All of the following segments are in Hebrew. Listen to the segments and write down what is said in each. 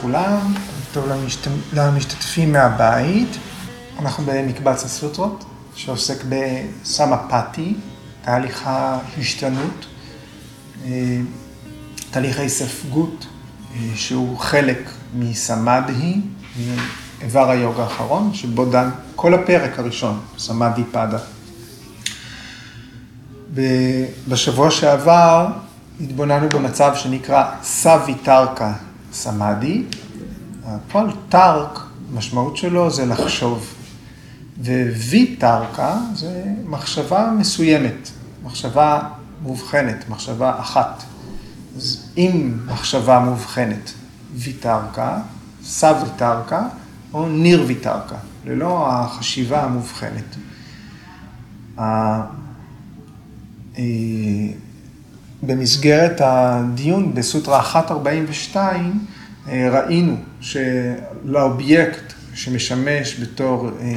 לכולם, טוב למשת... למשתתפים מהבית. אנחנו במקבץ הסוטרות, שעוסק בסמפתי, תהליך ההשתנות, אה, תהליך ההיספגות, אה, שהוא חלק מסמדהי, איבר היוגה האחרון, שבו דן כל הפרק הראשון, סמדהי פדה. בשבוע שעבר התבוננו במצב שנקרא סבי סמאדי. הפועל טרק, משמעות שלו זה לחשוב. וי טרקה זה מחשבה מסוימת, מחשבה מובחנת, מחשבה אחת. אז אם מחשבה מובחנת ויטרקה, סב ויטרקה או ניר ויטרקה, ללא החשיבה המובחנת. אה, במסגרת הדיון בסוטרה 142 אה, ראינו שלאובייקט שמשמש בתור אה,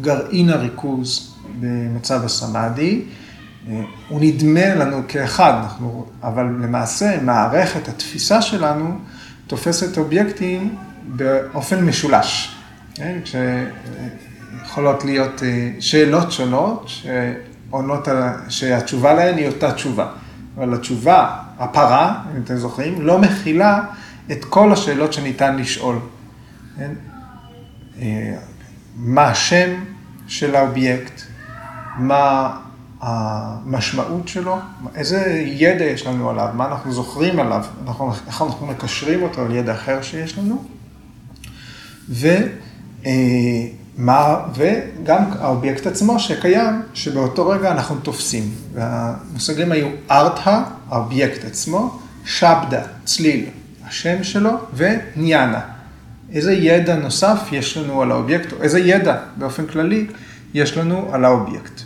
גרעין הריכוז במצב הסמאדי, הוא נדמה לנו כאחד, אנחנו, אבל למעשה מערכת התפיסה שלנו תופסת אובייקטים באופן משולש. כשיכולות להיות שאלות שונות, עונות, שהתשובה להן היא אותה תשובה. אבל התשובה, הפרה, אם אתם זוכרים, לא מכילה את כל השאלות שניתן לשאול. כן? אה, מה השם של האובייקט, מה המשמעות שלו, איזה ידע יש לנו עליו, מה אנחנו זוכרים עליו, אנחנו, איך אנחנו מקשרים אותו על ידע אחר שיש לנו, ו... אה, מה, וגם האובייקט עצמו שקיים, שבאותו רגע אנחנו תופסים. והמושגים היו ארתא, האובייקט עצמו, שבדה, צליל, השם שלו, וניאנה. איזה ידע נוסף יש לנו על האובייקט, או איזה ידע באופן כללי יש לנו על האובייקט.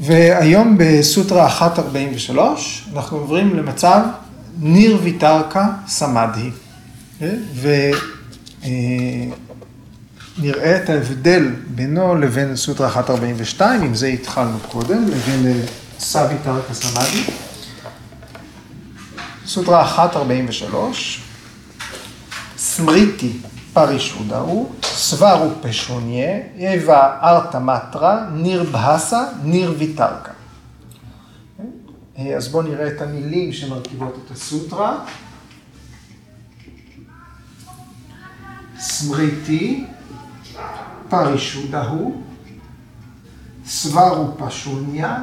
והיום בסוטרה 143 אנחנו עוברים למצב ניר ויתרקה סמדהי. ו... אה, נראה את ההבדל בינו לבין סוטרה 142, עם זה התחלנו קודם, לבין אה, סבי תרקה סמאדי. סוטרה 143, סמריטי פרישודה הוא, סברו פשוניה, אבה ארתא מטרה, ניר בהסה, ניר ויתרקה. אה, אז בואו נראה את המילים שמרכיבות את הסוטרה. סמריטי פרישודהו, סברו פשוניה,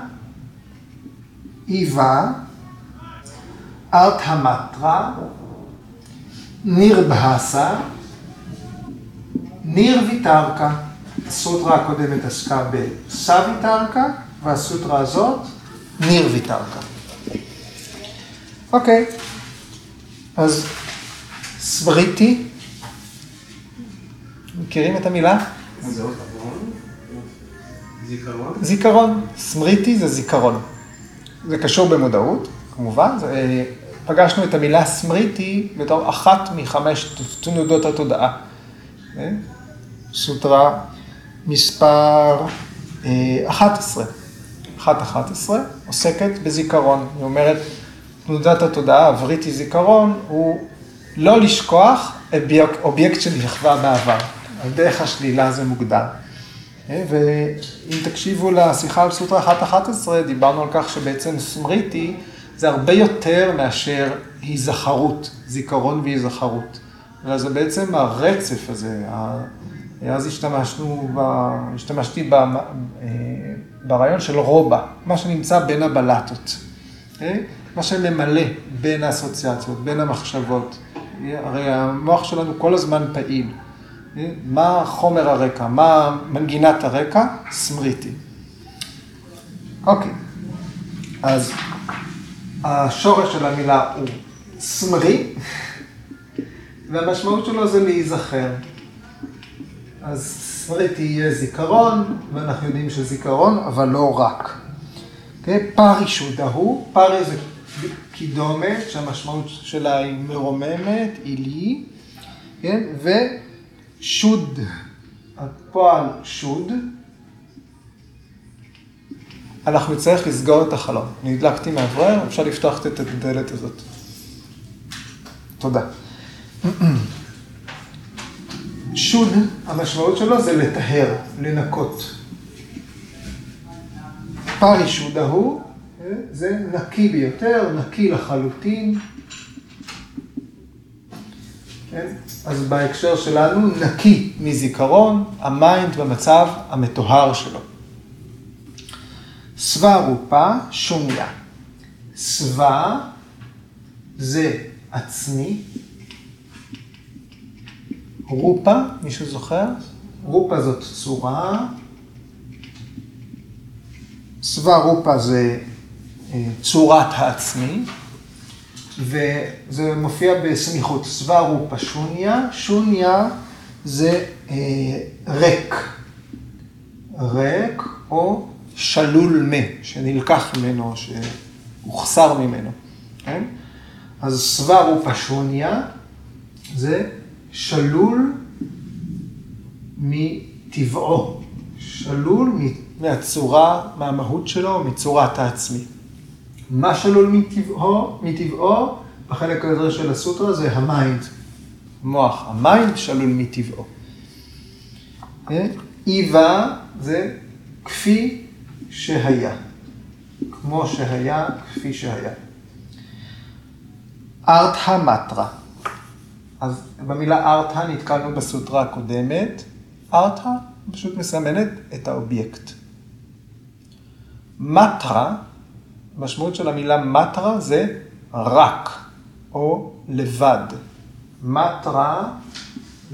איבה, נירבהסה, ניר ויתרקה. הסוטרה הקודמת עסקה בסוויתרקה, והסוטרה הזאת ניר ויתרקה. אוקיי, אז סבריטי, מכירים את המילה? זיכרון? זיכרון. סמריטי זה זיכרון. זה קשור במודעות, כמובן. זה, אה, פגשנו את המילה סמריטי בתור אחת מחמש תנודות התודעה. אה, סוטרה מספר 11. אה, 1.11 עוסקת בזיכרון. היא אומרת, תנודת התודעה, הווריטי זיכרון, הוא לא לשכוח אובייקט שנכווה בעבר. על דרך השלילה זה מוגדר. אה, ואם תקשיבו לשיחה על סוטרה 1.11, דיברנו על כך שבעצם סמריטי זה הרבה יותר מאשר היזכרות, זיכרון והיזכרות. אלא זה בעצם הרצף הזה. אז השתמשנו, ב, השתמשתי ב, אה, ברעיון של רובה, מה שנמצא בין הבלטות. אה, מה שממלא בין האסוציאציות, בין המחשבות. הרי המוח שלנו כל הזמן פעיל. מה חומר הרקע, מה מנגינת הרקע? סמריטי. אוקיי, אז השורש של המילה הוא סמרי, והמשמעות שלו זה להיזכר. אז סמריטי יהיה זיכרון, ואנחנו יודעים שזיכרון, אבל לא רק. אוקיי? פרי שודהו, פרי זה קידומת, שהמשמעות שלה היא מרוממת, עילי, כן? שוד, הפועל שוד, אנחנו נצטרך לסגור את החלום. אני הדלקתי מאוורר, אפשר לפתוח את הדלת הזאת. תודה. שוד, המשמעות שלו זה לטהר, לנקות. פרי שודה הוא, זה נקי ביותר, נקי לחלוטין. כן? אז בהקשר שלנו, נקי מזיכרון, ה mind במצב המטוהר שלו. סווה רופה, שוניה. סווה זה עצמי. רופה, מישהו זוכר? רופה זאת צורה. סווה רופה זה אה, צורת העצמי, וזה מופיע בסמיכות. סווה רופה שוניה, שוניה זה אה, ריק. ריק או שלול מה, שנלקח ממנו, שהוחסר ממנו, כן? אז סווה רופה שוניה זה שלול מטבעו, שלול מהצורה, מהמהות שלו, מצורת העצמי. מה שלול מטבעו? מטבעו, בחלק הזה של הסוטרה זה ה mind, מוח. ה mind שלול מטבעו. כן? איבה זה כפי שהיה. כמו שהיה, כפי שהיה. ארת'ה מטרה. אז במילה ארת'ה נתקלנו בסוטרה הקודמת. ארת'ה פשוט מסמנת את האובייקט. מטרה, המשמעות של המילה מטרה זה רק או לבד. מטרה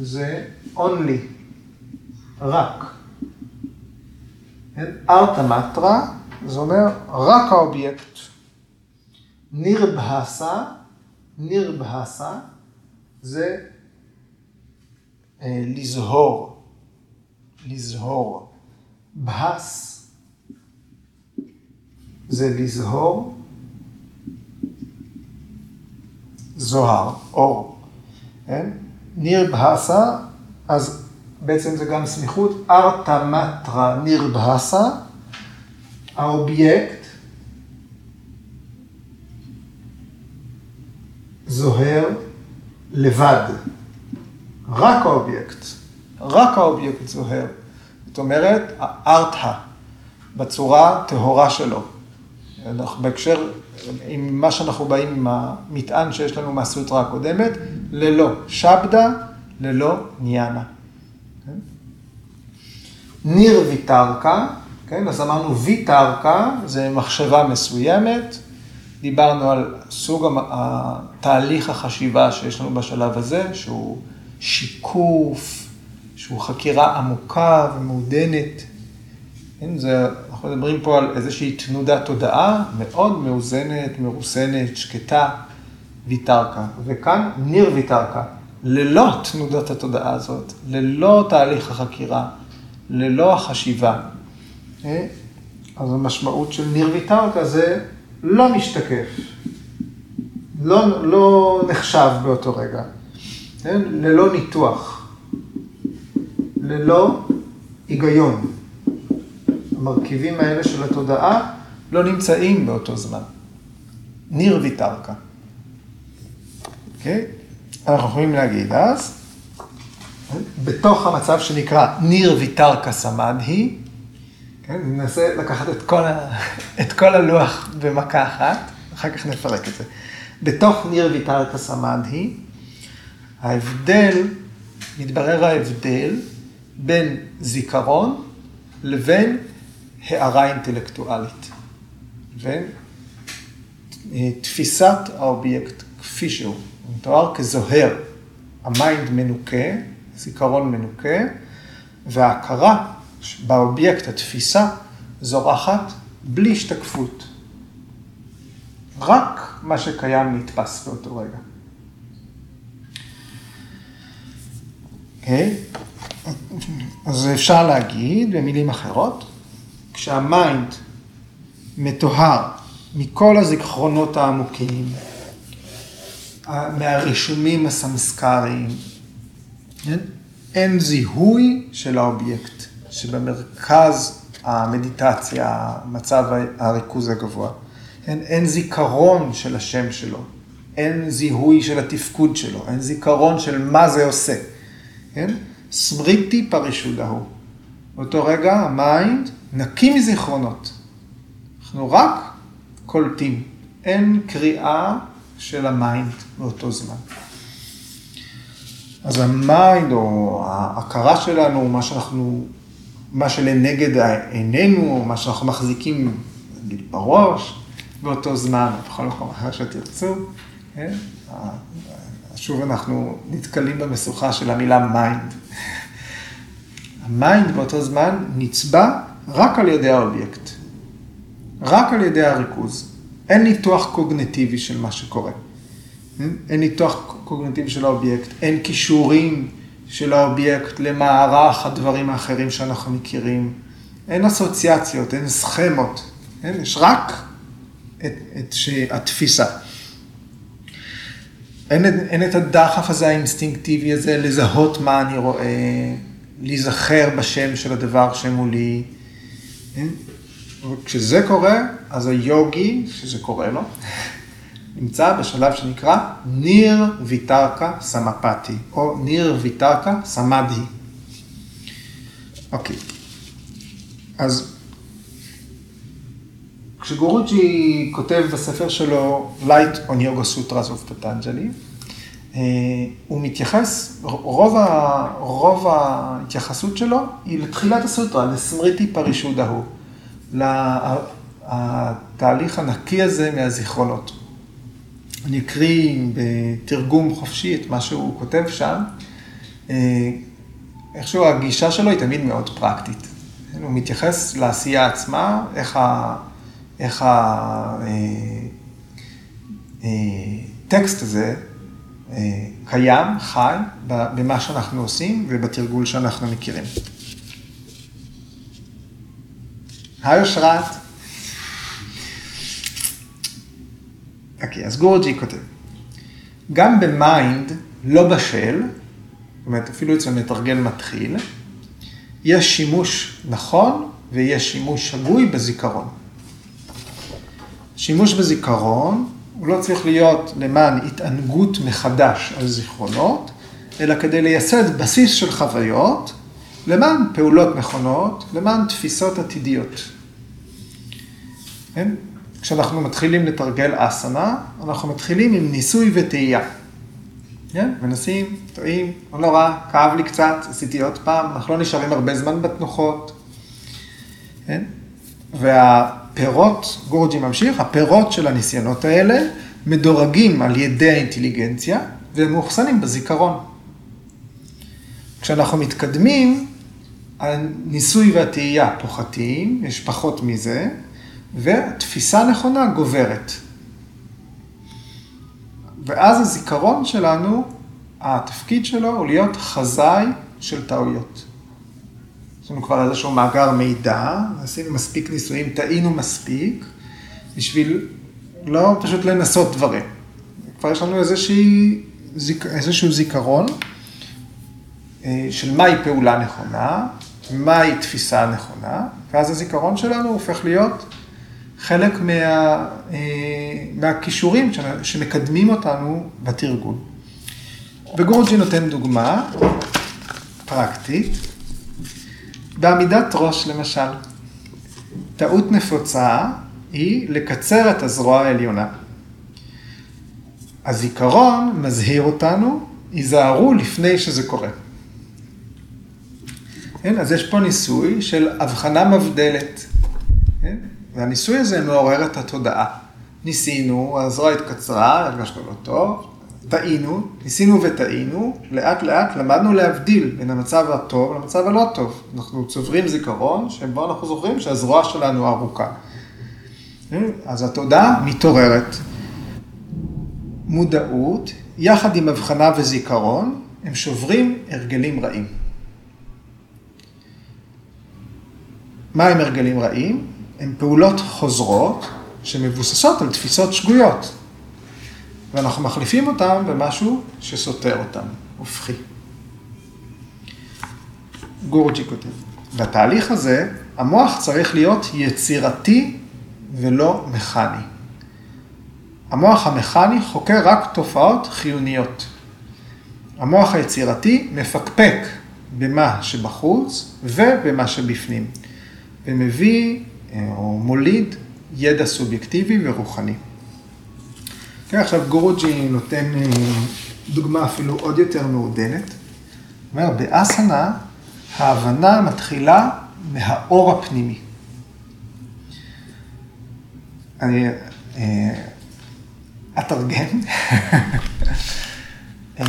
זה only, רק. ארתא מטרה, זה אומר רק האובייקט. נירבהסה, נירבהסה, זה אה, לזהור, לזהור. בהס זה לזהור, זוהר, אור. כן? ניר בהסה, אז בעצם זה גם סמיכות, ארתא מטרה נירבהסה, האובייקט זוהר לבד, רק האובייקט, רק האובייקט זוהר. זאת אומרת, הארתא, בצורה טהורה שלו. אנחנו בהקשר, עם מה שאנחנו באים עם המטען שיש לנו מהסוטרה הקודמת, ללא שבדה, ללא ניאנה. ניר ויתרקה, כן? אז אמרנו ויתרקה, זה מחשבה מסוימת. דיברנו על סוג התהליך החשיבה שיש לנו בשלב הזה, שהוא שיקוף, שהוא חקירה עמוקה ומעודנת. כן? זה, אנחנו מדברים פה על איזושהי תנודת תודעה מאוד מאוזנת, מרוסנת, שקטה, ויתרקה. וכאן ניר ויתרקה. ללא תנודת התודעה הזאת, ללא תהליך החקירה, ללא החשיבה. אה? אז המשמעות של ניר ויתרקה זה לא משתקף, לא, לא נחשב באותו רגע, כן? ללא ניתוח, ללא היגיון. המרכיבים האלה של התודעה לא נמצאים באותו זמן. ניר ויתרקה. אוקיי? Okay? אנחנו יכולים להגיד אז, בתוך המצב שנקרא ניר ויתרקה סמדהי, כן, ננסה לקחת את כל, ה, את כל הלוח במכה אחת, אחר כך נפרק את זה. בתוך ניר ויתרקה סמדהי, ההבדל, מתברר ההבדל בין זיכרון לבין הערה אינטלקטואלית, לבין אה, האובייקט כפי שהוא. הוא מתואר כזוהר. ה mind מנוקה, זיכרון מנוקה, וההכרה באובייקט, התפיסה, זורחת בלי השתקפות. רק מה שקיים נתפס באותו רגע. Okay. אוקיי? אז אפשר להגיד במילים אחרות, כשה mind מטוהר מכל הזיכרונות העמוקים, מהרישומים הסמסקריים. כן? אין זיהוי של האובייקט, שבמרכז המדיטציה, מצב הריכוז הגבוה. אין, אין זיכרון של השם שלו. אין זיהוי של התפקוד שלו, אין זיכרון של מה זה עושה, כן? סמריטי פרישודהו. באותו רגע ה mind נקי מזיכרונות. אנחנו רק קולטים, אין קריאה של ה mind באותו זמן. אז ה mind או ההכרה שלנו, מה שאנחנו, מה שלנגד עינינו, מה שאנחנו מחזיקים, נגיד, בראש, באותו זמן, בכל מקום אחר שתרצו, כן? שוב אנחנו נתקלים במשוכה של המילה mind. ה mind באותו זמן נצבע רק על ידי האובייקט, רק על ידי הריכוז. אין ניתוח קוגניטיבי של מה שקורה. אין ניתוח קוגניטיבי של האובייקט, אין כישורים של האובייקט למערך הדברים האחרים שאנחנו מכירים, אין אסוציאציות, אין סכמות, אין, יש רק את, את התפיסה. אין, אין את הדחף הזה האינסטינקטיבי הזה לזהות מה אני רואה, להיזכר בשם של הדבר שמולי. כשזה קורה, אז היוגי, שזה קורה לו, נמצא בשלב שנקרא ניר ויתרקה סמפתי, או ניר ויתרקה סמדהי. אוקיי, אז כשגורוג'י כותב בספר שלו Light on Yoga Sutras of Patanjali, הוא מתייחס, רוב, ה, רוב ההתייחסות שלו היא לתחילת הסוטרה, לסמריטי פרישודהו, לתהליך הנקי הזה מהזיכרונות. אני אקריא בתרגום חופשי את מה שהוא כותב שם. אה, איכשהו הגישה שלו היא תמיד מאוד פרקטית. הוא מתייחס לעשייה עצמה, איך, ה, איך הטקסט אה, הזה קיים, חי, במה שאנחנו עושים ובתרגול שאנחנו מכירים. היי אושרת. אוקיי, אז גורוג'י כותב, גם ב mind לא בשל, זאת אומרת אפילו אצל מתרגל מתחיל, יש שימוש נכון ויש שימוש שגוי בזיכרון. שימוש בזיכרון הוא לא צריך להיות למען התענגות מחדש על זיכרונות, אלא כדי לייסד בסיס של חוויות, למען פעולות נכונות, למען תפיסות עתידיות. כן? כשאנחנו מתחילים לתרגל אסנה, אנחנו מתחילים עם ניסוי וטעייה. כן? מנסים, טועים, לא נורא, כאב לי קצת, עשיתי עוד פעם, אנחנו לא נשארים הרבה זמן בתנוחות. כן? והפירות, גורג'י ממשיך, הפירות של הניסיונות האלה מדורגים על ידי האינטליגנציה והם מאוחסנים בזיכרון. כשאנחנו מתקדמים, הניסוי והטעייה פוחתים, יש פחות מזה, ותפיסה נכונה גוברת. ואז הזיכרון שלנו, התפקיד שלו הוא להיות חזאי של טעויות. יש לנו כבר איזשהו מאגר מידע, עשינו מספיק ניסויים, טעינו מספיק, בשביל לא פשוט לנסות דברים. כבר יש לנו איזושהי, איזשהו זיכרון אה, של מהי פעולה נכונה, מהי תפיסה נכונה, ואז הזיכרון שלנו הופך להיות חלק מה, אה, מהכישורים שמקדמים אותנו בתרגול. וגורג'י נותן דוגמה פרקטית, בעמידת ראש למשל. טעות נפוצה היא לקצר את הזרוע העליונה. הזיכרון מזהיר אותנו, היזהרו לפני שזה קורה. כן? אז יש פה ניסוי של הבחנה מבדלת. כן? והניסוי הזה מעורר את התודעה. ניסינו, הזרוע התקצרה, הרגשנו לא טוב, טעינו, ניסינו וטעינו, לאט לאט למדנו להבדיל בין המצב הטוב למצב הלא טוב. אנחנו צוברים זיכרון שבו אנחנו זוכרים שהזרוע שלנו ארוכה. אז התודעה מתעוררת. מודעות, יחד עם הבחנה וזיכרון, הם שוברים הרגלים רעים. מה הם הרגלים רעים? הם פעולות חוזרות שמבוססות על תפיסות שגויות. ואנחנו מחליפים אותם במשהו שסותר אותם, הופכי. גורג'י כותב, בתהליך הזה המוח צריך להיות יצירתי ולא מכני. המוח המכני חוקר רק תופעות חיוניות. המוח היצירתי מפקפק במה שבחוץ ובמה שבפנים, ומביא אה, או מוליד ידע סובייקטיבי ורוחני. כן, עכשיו גורוג'י נותן אה, דוגמה אפילו עוד יותר מעודנת. אומר, באסנה ההבנה מתחילה מהאור הפנימי. אני אה, אתרגם. אה,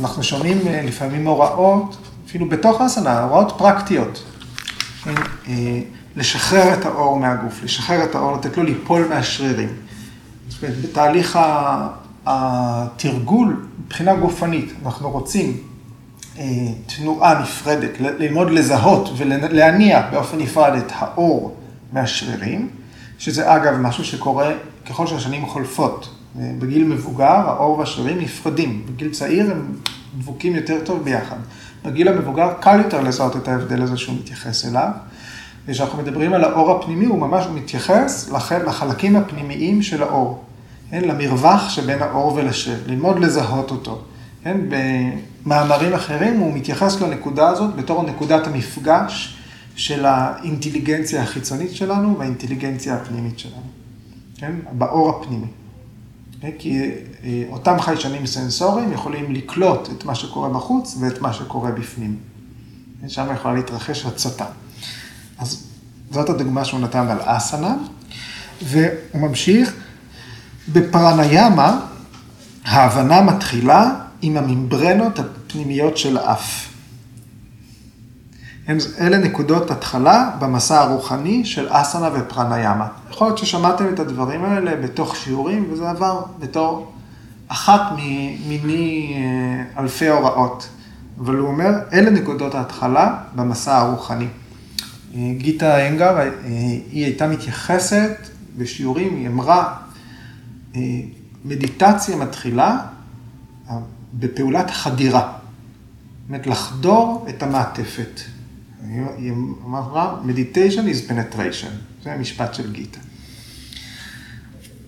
אנחנו שומעים לפעמים הוראות, אפילו בתוך האסנה, הוראות פרקטיות. לשחרר את האור מהגוף, לשחרר את האור, לתת לו ליפול מהשרירים. בתהליך התרגול, מבחינה גופנית, אנחנו רוצים אה, תנועה נפרדת, ללמוד לזהות ולהניע באופן נפרד את האור מהשרירים, שזה אגב משהו שקורה ככל שהשנים חולפות. אה, בגיל מבוגר האור והשרירים נפרדים, בגיל צעיר הם דבוקים יותר טוב ביחד. בגיל המבוגר קל יותר לזהות את ההבדל הזה שהוא מתייחס אליו. וכשאנחנו מדברים על האור הפנימי, הוא ממש מתייחס לחלקים הפנימיים של האור. כן, למרווח שבין האור ולשב, ללמוד לזהות אותו. כן, במאמרים אחרים הוא מתייחס לנקודה הזאת בתור נקודת המפגש של האינטליגנציה החיצונית שלנו והאינטליגנציה הפנימית שלנו, כן, באור הפנימי. כן, כי אה, אותם חיישנים סנסוריים יכולים לקלוט את מה שקורה בחוץ ואת מה שקורה בפנים. כן, שם יכולה להתרחש הצתה. אז זאת הדוגמה שהוא נתן על אסנה, והוא ממשיך. בפרניאמה ההבנה מתחילה עם הממברנות הפנימיות של האף. אלה נקודות התחלה במסע הרוחני של אסנה ופרניאמה. יכול להיות ששמעתם את הדברים האלה בתוך שיעורים, וזה עבר בתור אחת ממיני אה, אלפי הוראות. אבל הוא אומר, אלה נקודות ההתחלה במסע הרוחני. אה, גיטה אנגר, אה, היא הייתה מתייחסת בשיעורים, היא אמרה, מדיטציה מתחילה בפעולת חדירה. זאת אומרת, לחדור את המעטפת. היא אמרה, meditation is penetration. זה המשפט של גיטה.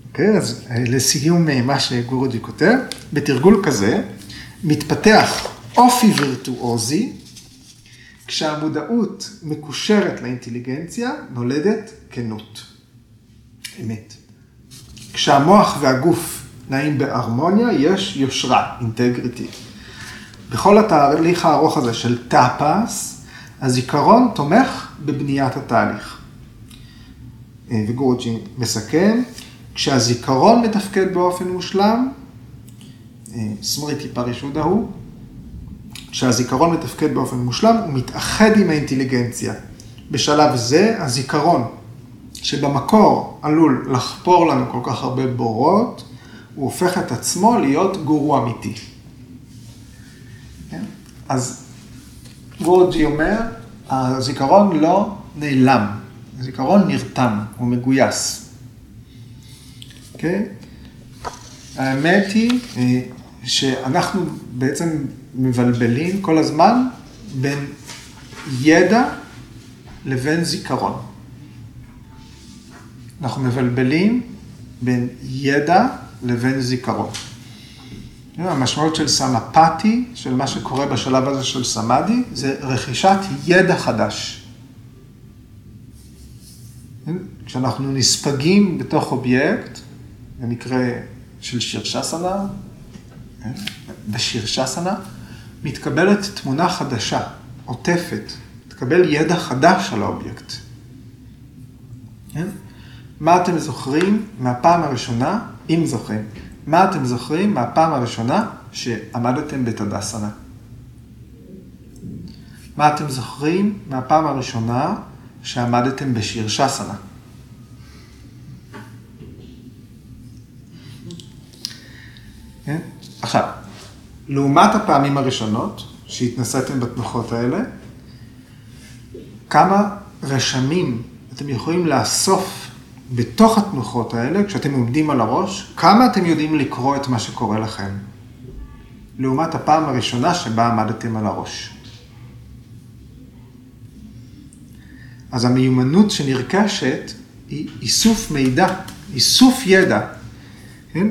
אוקיי, אז לסיום מה שגורוג'י כותב, בתרגול כזה מתפתח אופי וירטואוזי, כשהמודעות מקושרת לאינטליגנציה, נולדת כנות. אמת. כשהמוח והגוף נעים בהרמוניה, יש יושרה, אינטגריטי. בכל התהליך הארוך הזה של טאפס, הזיכרון תומך בבניית התהליך. אה, וגורוג'י מסכם, כשהזיכרון מתפקד באופן מושלם, אה, סמריטי פרישודה הוא, כשהזיכרון מתפקד באופן מושלם, הוא מתאחד עם האינטליגנציה. בשלב זה, הזיכרון, שבמקור עלול לחפור לנו כל כך הרבה בורות, הוא הופך את עצמו להיות גורו אמיתי. כן? אז גורג'י אומר, הזיכרון לא נעלם, הזיכרון נרתם, הוא מגויס. כן? האמת היא אה, שאנחנו בעצם מבלבלים כל הזמן בין ידע לבין זיכרון. אנחנו מבלבלים בין ידע לבין זיכרון. המשמעות של סמפתי, של מה שקורה בשלב הזה של סמאדי, זה רכישת ידע חדש. כשאנחנו נספגים בתוך אובייקט, במקרה של שירשסנה, בשירשסנה, מתקבלת תמונה חדשה, עוטפת, מתקבל ידע חדש על האובייקט. כן? מה אתם זוכרים מהפעם הראשונה, אם זוכרים, מה אתם זוכרים מהפעם הראשונה שעמדתם בתדסנה? מה אתם זוכרים מהפעם הראשונה שעמדתם בשירשסנה? כן? עכשיו, לעומת הפעמים הראשונות שהתנסיתם בתנוחות האלה, כמה רשמים אתם יכולים לאסוף בתוך התנוחות האלה, כשאתם עומדים על הראש, כמה אתם יודעים לקרוא את מה שקורה לכם, לעומת הפעם הראשונה שבה עמדתם על הראש. אז המיומנות שנרכשת היא איסוף מידע, איסוף ידע כן?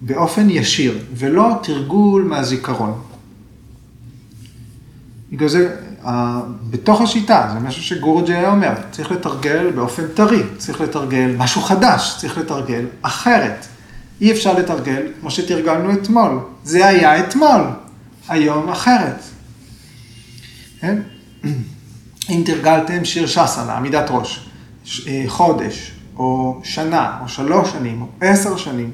באופן ישיר, ולא תרגול מהזיכרון. בגלל זה, בתוך השיטה, זה משהו שגורג'י היה אומר, צריך לתרגל באופן טרי, צריך לתרגל משהו חדש, צריך לתרגל אחרת. אי אפשר לתרגל כמו שתרגלנו אתמול. זה היה אתמול, היום אחרת. כן? אם תרגלתם שיר שסנה, עמידת ראש, אה, חודש, או שנה, או שלוש שנים, או עשר שנים,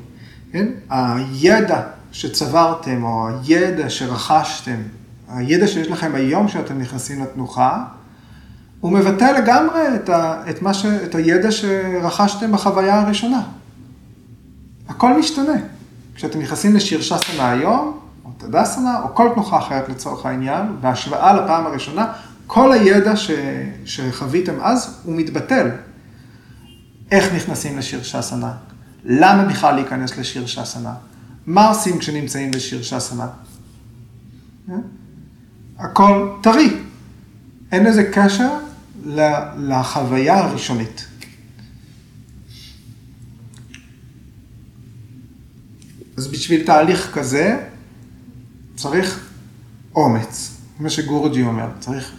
כן? הידע שצברתם, או הידע שרכשתם, הידע שיש לכם היום כשאתם נכנסים לתנוחה, הוא מבטא לגמרי את, ה, את, ש, את הידע שרכשתם בחוויה הראשונה. הכל משתנה. כשאתם נכנסים לשיר שסנה היום, או תדסנה, או כל תנוחה אחרת לצורך העניין, בהשוואה לפעם הראשונה, כל הידע ש, שחוויתם אז, הוא מתבטל. איך נכנסים לשיר שסנה? למה בכלל להיכנס לשיר שסנה? מה עושים כשנמצאים שסנה? אה? הכל טרי. אין לזה קשר לחוויה הראשונית. אז בשביל תהליך כזה צריך אומץ, מה שגורג'י אומר, צריך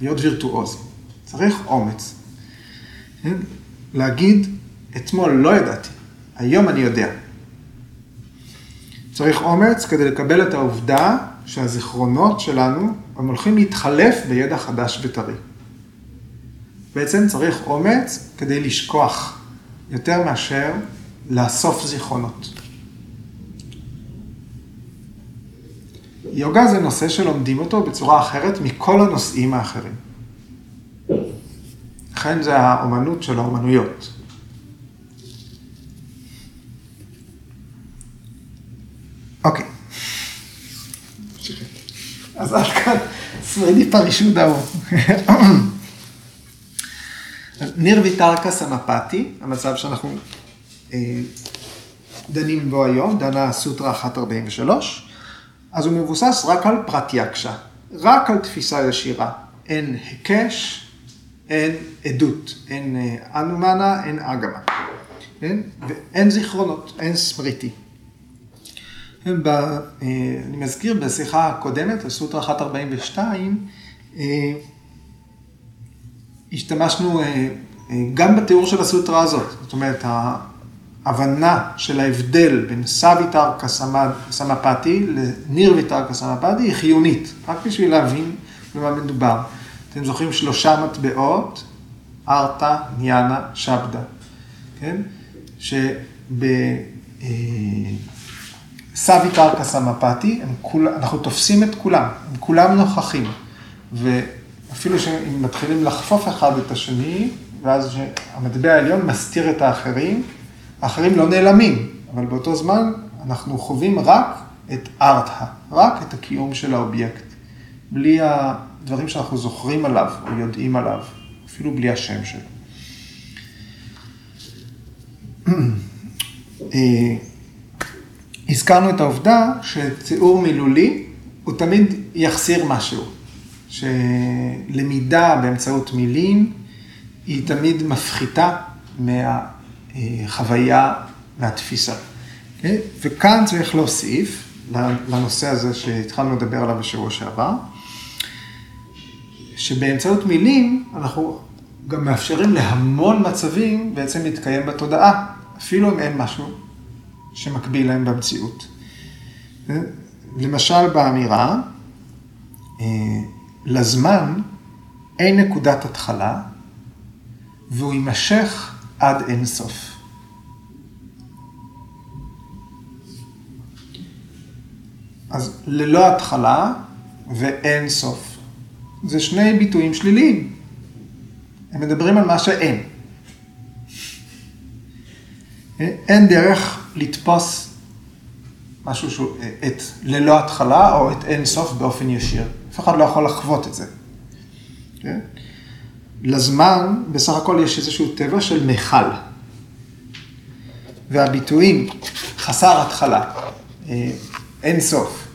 להיות וירטואוז, צריך אומץ. כן? להגיד, אתמול לא ידעתי, היום אני יודע. צריך אומץ כדי לקבל את העובדה שהזיכרונות שלנו הם הולכים להתחלף בידע חדש וטרי. בעצם צריך אומץ כדי לשכוח יותר מאשר לאסוף זיכרונות. יוגה זה נושא שלומדים אותו בצורה אחרת מכל הנושאים האחרים. לכן זה האומנות של האומנויות. אוקיי. אז עד כאן סמרדי פרישות ההוא. ניר ויטרקה סמפתי, המצב שאנחנו אה, דנים בו היום, דנה סוטרה 143, אז הוא מבוסס רק על פרטיאקשה, רק על תפיסה ישירה. אין היקש, אין עדות, אין אה, אנומנה, אין אגמה. כן? ואין זיכרונות, אין סמריטי. ב, אה, אני מזכיר בשיחה הקודמת, בסוטרה 142, אה, השתמשנו גם בתיאור של הסוטרה הזאת. זאת אומרת, ההבנה של ההבדל בין סביתרקה סמפתי לניר ויתרקה סמפתי היא חיונית, רק בשביל להבין במה מדובר. אתם זוכרים שלושה מטבעות, ארתא, ניאנה, שבדה, כן? שבסביתרקה סמפתי, כול, אנחנו תופסים את כולם, הם כולם נוכחים. ואפילו שהם מתחילים לחפוף אחד את השני, ואז המטבע העליון מסתיר את האחרים, האחרים לא נעלמים, אבל באותו זמן אנחנו חווים רק את ארתא, רק את הקיום של האובייקט, בלי הדברים שאנחנו זוכרים עליו או יודעים עליו, אפילו בלי השם שלו. הזכרנו את העובדה שציור מילולי הוא תמיד יחסיר משהו, שלמידה באמצעות מילים היא תמיד מפחיתה מה... החוויה והתפיסה. וכאן צריך להוסיף לנושא הזה שהתחלנו לדבר עליו בשבוע שעבר, שבאמצעות מילים אנחנו גם מאפשרים להמון מצבים בעצם להתקיים בתודעה, אפילו אם אין משהו שמקביל להם במציאות. למשל באמירה, אה, לזמן אין נקודת התחלה והוא יימשך עד אין סוף. אז ללא התחלה ואין סוף. זה שני ביטויים שליליים. הם מדברים על מה שאין. אין דרך לתפוס משהו שהוא, את ללא התחלה או את אין סוף באופן ישיר. אף אחד לא יכול לחוות את זה. כן? לזמן, בסך הכל יש איזשהו טבע של מכל. והביטויים חסר התחלה, אה, אין סוף,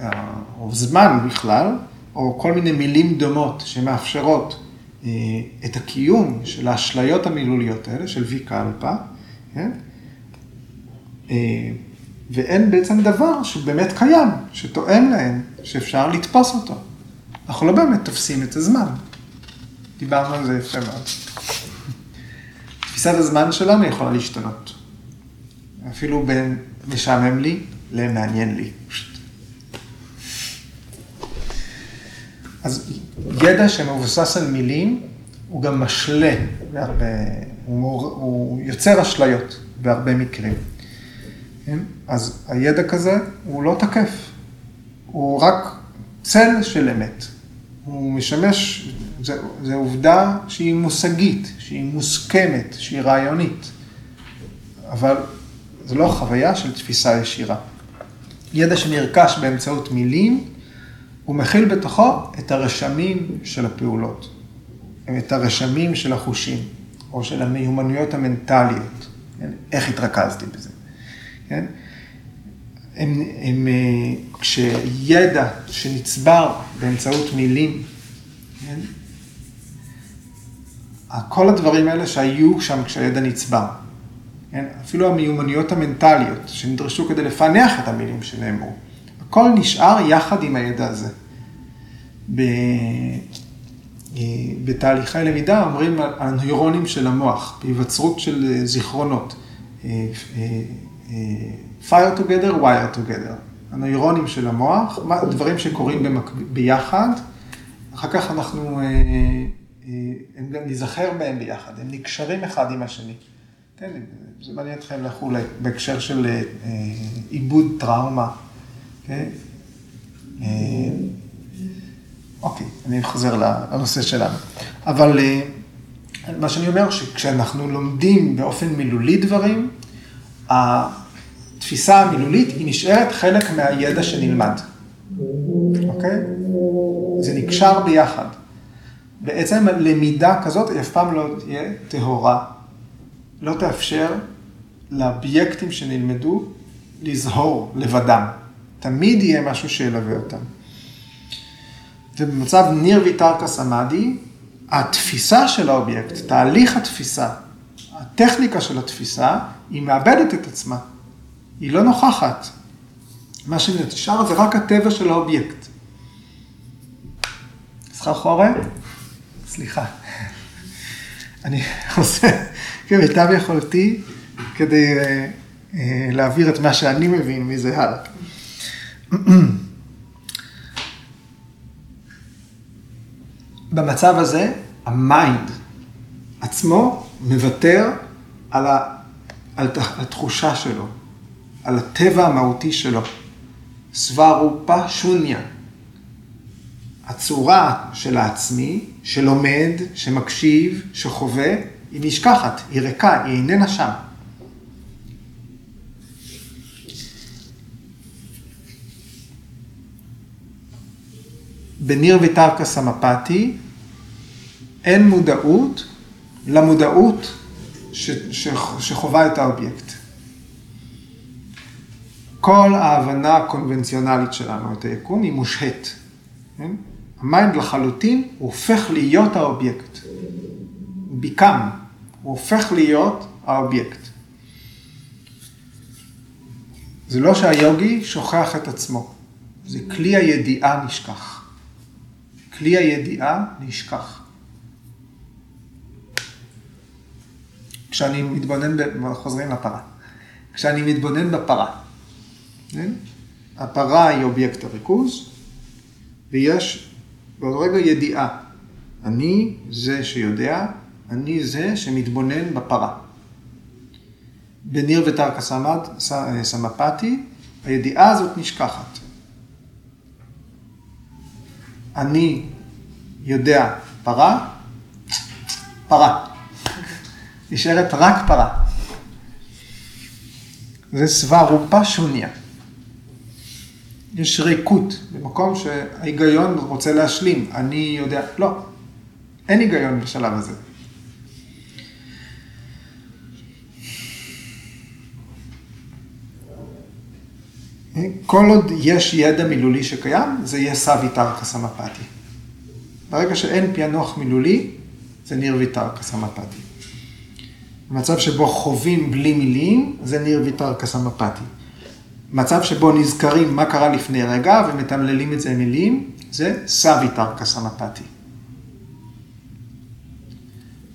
אה, או זמן בכלל, או כל מיני מילים דומות שמאפשרות אה, את הקיום של האשליות המילוליות האלה, של ויקלפה, כן? ואין בעצם דבר שבאמת קיים, שתואם להם, שאפשר לתפוס אותו. אנחנו לא באמת תופסים את הזמן. דיברנו על זה יפה מאוד. תפיסת הזמן שלנו יכולה להשתנות. אפילו בין משעמם לי למעניין לי. אז ידע שמבוסס על מילים, הוא גם משלה בהרבה, הוא, הוא יוצר אשליות בהרבה מקרים. כן? אז הידע כזה הוא לא תקף, הוא רק צל של אמת. הוא משמש, זו עובדה שהיא מושגית, שהיא מוסכמת, שהיא רעיונית, אבל זו לא חוויה של תפיסה ישירה. ידע שנרכש באמצעות מילים, הוא מכיל בתוכו את הרשמים של הפעולות, את הרשמים של החושים, או של המיומנויות המנטליות, כן? איך התרכזתי בזה. כן? הם, הם, אה, כשידע שנצבר באמצעות מילים, כן? כל הדברים האלה שהיו שם כשהידע נצבר, כן? אפילו המיומנויות המנטליות שנדרשו כדי לפענח את המילים שנאמרו, הכל נשאר יחד עם הידע הזה. ב... אה, בתהליכי למידה אומרים הנוירונים של המוח, בהיווצרות של זיכרונות. אה, fire together, wire together. הנוירונים של המוח, דברים שקורים. ביחד, אחר כך אנחנו אה, אה, הם גם ניזכר בהם ביחד, הם נקשרים אחד עם השני. כן, זה מעניין אתכם לכולי, בהקשר של עיבוד טראומה. כן? אוקיי, אני חוזר לנושא שלנו. אבל מה שאני אומר, שכשאנחנו לומדים באופן מילולי דברים, התפיסה המילולית היא נשארת חלק מהידע שנלמד, אוקיי? זה נקשר ביחד. בעצם למידה כזאת אף פעם לא תהיה טהורה. לא תאפשר לאובייקטים שנלמדו לזהור לבדם. תמיד יהיה משהו שילווה אותם. ובמצב ניר ויתרקה סמאדי, התפיסה של האובייקט, תהליך התפיסה, הטכניקה של התפיסה, היא מאבדת את עצמה. היא לא נוכחת. מה שנשאר זה רק הטבע של האובייקט. סחרחורת? סליחה. אני עושה כמיטב יכולתי כדי אה, אה, להעביר את מה שאני מבין מזה הלאה. במצב הזה, ה mind עצמו מוותר על, ה, על התחושה שלו, על הטבע המהותי שלו. סוורופה שוניה. הצורה של העצמי, שלומד, שמקשיב, שחווה, היא נשכחת, היא ריקה, היא איננה שם. בניר ותרקה סמפתי אין מודעות למודעות ש, ש, שחווה את האובייקט. כל ההבנה הקונבנציונלית שלנו את היקום היא מושהית. כן? המיינד לחלוטין הוא הופך להיות האובייקט. become, הוא הופך להיות האובייקט. זה לא שהיוגי שוכח את עצמו, זה כלי הידיעה נשכח. כלי הידיעה נשכח. כשאני מתבונן, ב... חוזרים לפרה. כשאני מתבונן בפרה, כן? הפרה היא אובייקט הריכוז, ויש באותו רגע ידיעה. אני זה שיודע, אני זה שמתבונן בפרה. בניר ותרקה סמפתי, הידיעה הזאת נשכחת. אני יודע פרה, פרה. נשארת רק פרה. זה סבא רופה שוניה. יש ריקות במקום שההיגיון רוצה להשלים. אני יודע, לא, אין היגיון בשלב הזה. כל עוד יש ידע מילולי שקיים, זה יהיה סביתרקה סמפתי. ברגע שאין פענוח מילולי, זה ניר ויתרקה סמפתי. מצב שבו חווים בלי מילים, זה ניר ויתרקה סמפתי. מצב שבו נזכרים מה קרה לפני רגע ומתמללים את זה מילים, זה סוויתרקה סמפתי.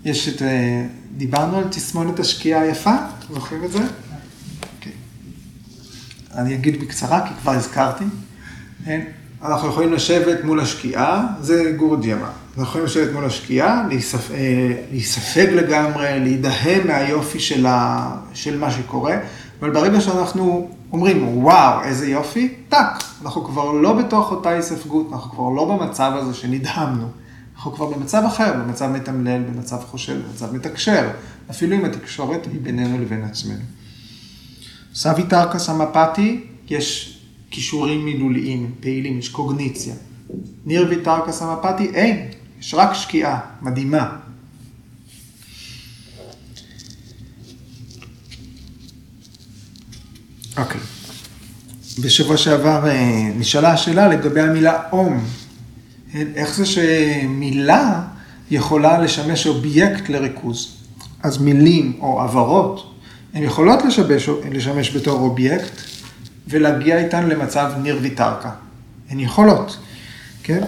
יש את, אה, דיברנו על תסמונת השקיעה היפה, זוכרים את זה? Okay. אוקיי. אני אגיד בקצרה, כי כבר הזכרתי. כן? אנחנו יכולים לשבת מול השקיעה, זה גורדיאמה. אנחנו יכולים לשבת מול השקיעה, להיספ... אה, להיספג לגמרי, להידהם מהיופי של, ה... של מה שקורה, אבל ברגע שאנחנו אומרים, וואו, איזה יופי, טאק, אנחנו כבר לא בתוך אותה היספגות, אנחנו כבר לא במצב הזה שנדהמנו. אנחנו כבר במצב אחר, במצב מתמלל, במצב חושב, במצב מתקשר, אפילו אם התקשורת היא בינינו לבין עצמנו. סבי טרקה סמפתי, יש כישורים מילוליים, פעילים, יש קוגניציה. ניר ויטרקה סמפתי, אין, יש רק שקיעה, מדהימה. אוקיי. בשבוע שעבר אה, נשאלה השאלה לגבי המילה אום. איך זה שמילה יכולה לשמש אובייקט לריכוז? אז מילים או הברות, הן יכולות לשבש, לשמש בתור אובייקט ולהגיע איתן למצב נירוויטרקה. הן יכולות, כן?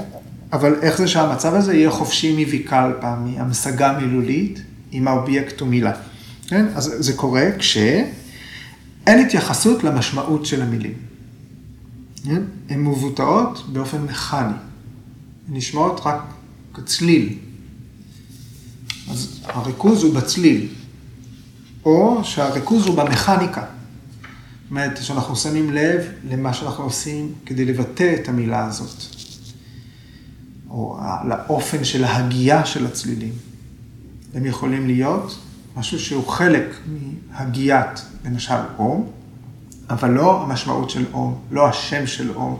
אבל איך זה שהמצב הזה יהיה חופשי מוויקלפה, מהמשגה מילולית, אם האובייקט הוא מילה. כן? אז זה קורה כשאין התייחסות למשמעות של המילים. כן? הן מבוטאות באופן מכני. נשמעות רק כצליל. אז הריכוז הוא בצליל, או שהריכוז הוא במכניקה. זאת אומרת, שאנחנו שמים לב למה שאנחנו עושים כדי לבטא את המילה הזאת, או לאופן של ההגייה של הצלילים. הם יכולים להיות משהו שהוא חלק מהגיית, למשל, אום, אבל לא המשמעות של אום, לא השם של אום.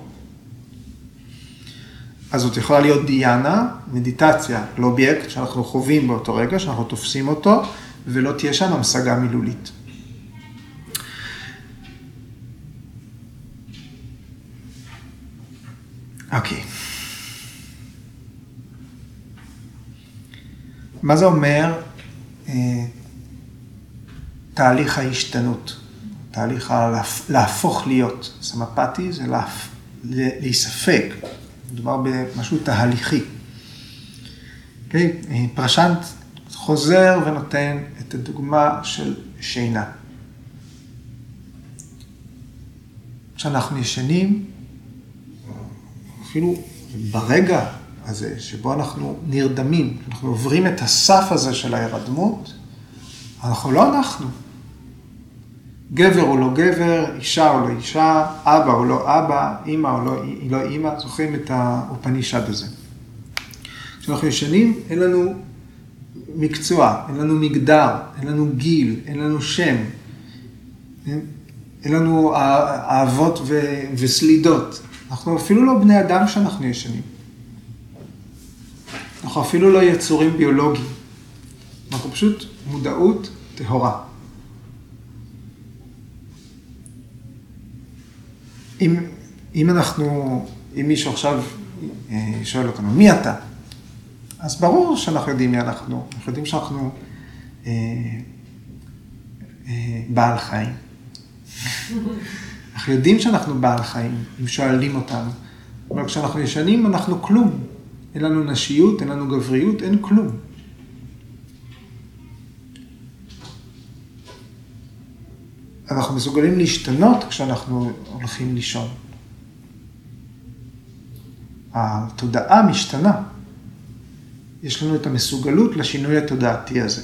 אז זאת יכולה להיות דיאנה, מדיטציה לאובייקט שאנחנו חווים באותו רגע, שאנחנו תופסים אותו, ולא תהיה שם המשגה מילולית. אוקיי. מה זה אומר אה, תהליך ההשתנות, תהליך להפוך להיות? סמפתי זה להפ... להיספג, מדובר במשהו תהליכי. Okay? אוקיי? פרשנט חוזר ונותן את הדוגמה של שינה. כשאנחנו ישנים, אפילו ברגע הזה שבו אנחנו נרדמים, אנחנו עוברים את הסף הזה של ההירדמות, אנחנו לא אנחנו. גבר או לא גבר, אישה או לא אישה, אבא או לא אבא, אימא או לא, לא אימא, זוכרים את האופנישד הזה. כשאנחנו ישנים, אין לנו מקצוע, אין לנו מגדר, אין לנו גיל, אין לנו שם, אין, אין לנו אהבות ו, וסלידות. אנחנו אפילו לא בני אדם כשאנחנו ישנים. אנחנו אפילו לא יצורים ביולוגיים. אנחנו פשוט מודעות טהורה. אם, אם אנחנו, אם מישהו עכשיו אה, שואל אותנו, מי אתה? אז ברור שאנחנו יודעים מי אנחנו, אנחנו יודעים שאנחנו אה, אה, בעל חיים. אנחנו יודעים שאנחנו בעל חיים, אם שואלים אותנו. אבל כשאנחנו ישנים אנחנו כלום. אין לנו נשיות, אין לנו גבריות, אין כלום. אנחנו מסוגלים להשתנות כשאנחנו הולכים לישון. התודעה משתנה. יש לנו את המסוגלות לשינוי התודעתי הזה.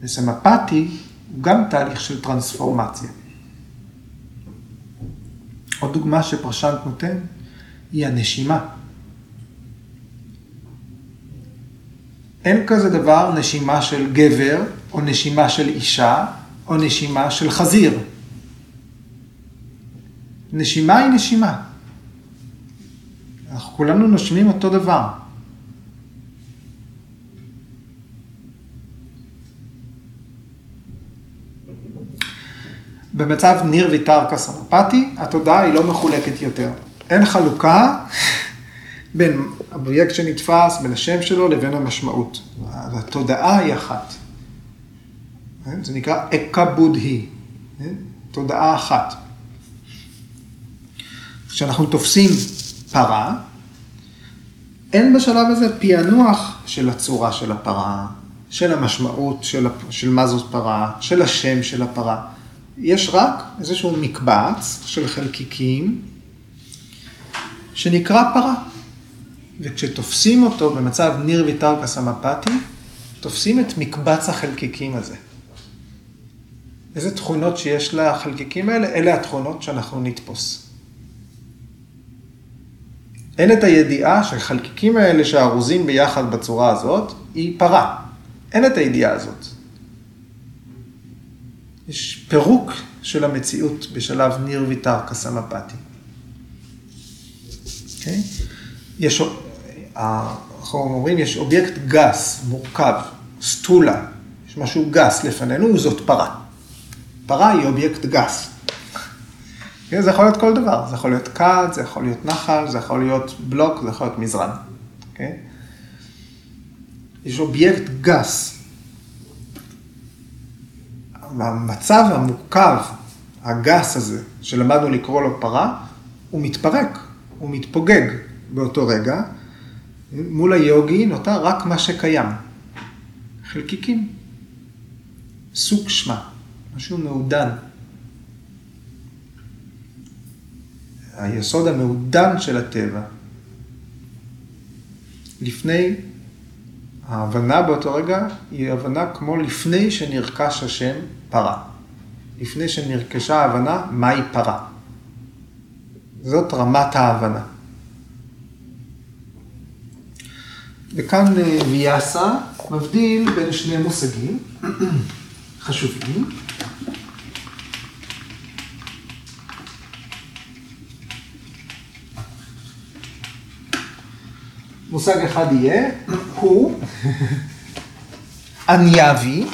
וסמפתי הוא גם תהליך של טרנספורמציה. עוד דוגמה שפרשנט נותן היא הנשימה. אין כזה דבר נשימה של גבר או נשימה של אישה או נשימה של חזיר. נשימה היא נשימה. אנחנו כולנו נושמים אותו דבר. במצב ניר ויתרקה סמפתי, התודעה היא לא מחולקת יותר. אין חלוקה בין הפרויקט שנתפס, בין השם שלו לבין המשמעות. התודעה היא אחת. כן? זה נקרא אקה בודהי, כן? תודעה אחת. כשאנחנו תופסים פרה, אין בשלב הזה פענוח של הצורה של הפרה, של המשמעות של, של מה זאת פרה, של השם של הפרה. יש רק איזשהו מקבץ של חלקיקים שנקרא פרה. וכשתופסים אותו במצב ניר ויתרקה סמפתי, תופסים את מקבץ החלקיקים הזה. איזה תכונות שיש לחלקיקים האלה? אלה התכונות שאנחנו נתפוס. אין את הידיעה שהחלקיקים האלה שארוזים ביחד בצורה הזאת, היא פרה. אין את הידיעה הזאת. יש פירוק של המציאות בשלב נירוויטרקה סמפתי. Okay? אוקיי? יש, אנחנו אומרים, יש אובייקט גס, מורכב, סטולה, יש משהו גס לפנינו, זאת פרה. פרה היא אובייקט גס. כן? זה יכול להיות כל דבר, זה יכול להיות כד, זה יכול להיות נחל, זה יכול להיות בלוק, זה יכול להיות מזרן. Okay? אוקיי? יש אובייקט גס, המצב המורכב, הגס הזה, שלמדנו לקרוא לו פרה, הוא מתפרק, הוא מתפוגג באותו רגע. מול היוגי נותר רק מה שקיים. חלקיקים. סוג שמה, משהו מעודן. היסוד המעודן של הטבע. לפני ההבנה באותו רגע היא הבנה כמו לפני שנרכש השם פרה. לפני שנרכשה ההבנה מהי פרה. זאת רמת ההבנה. וכאן אה, ויאסה מבדיל בין שני מושגים חשובים. מושג אחד יהיה, הוא אניאבי,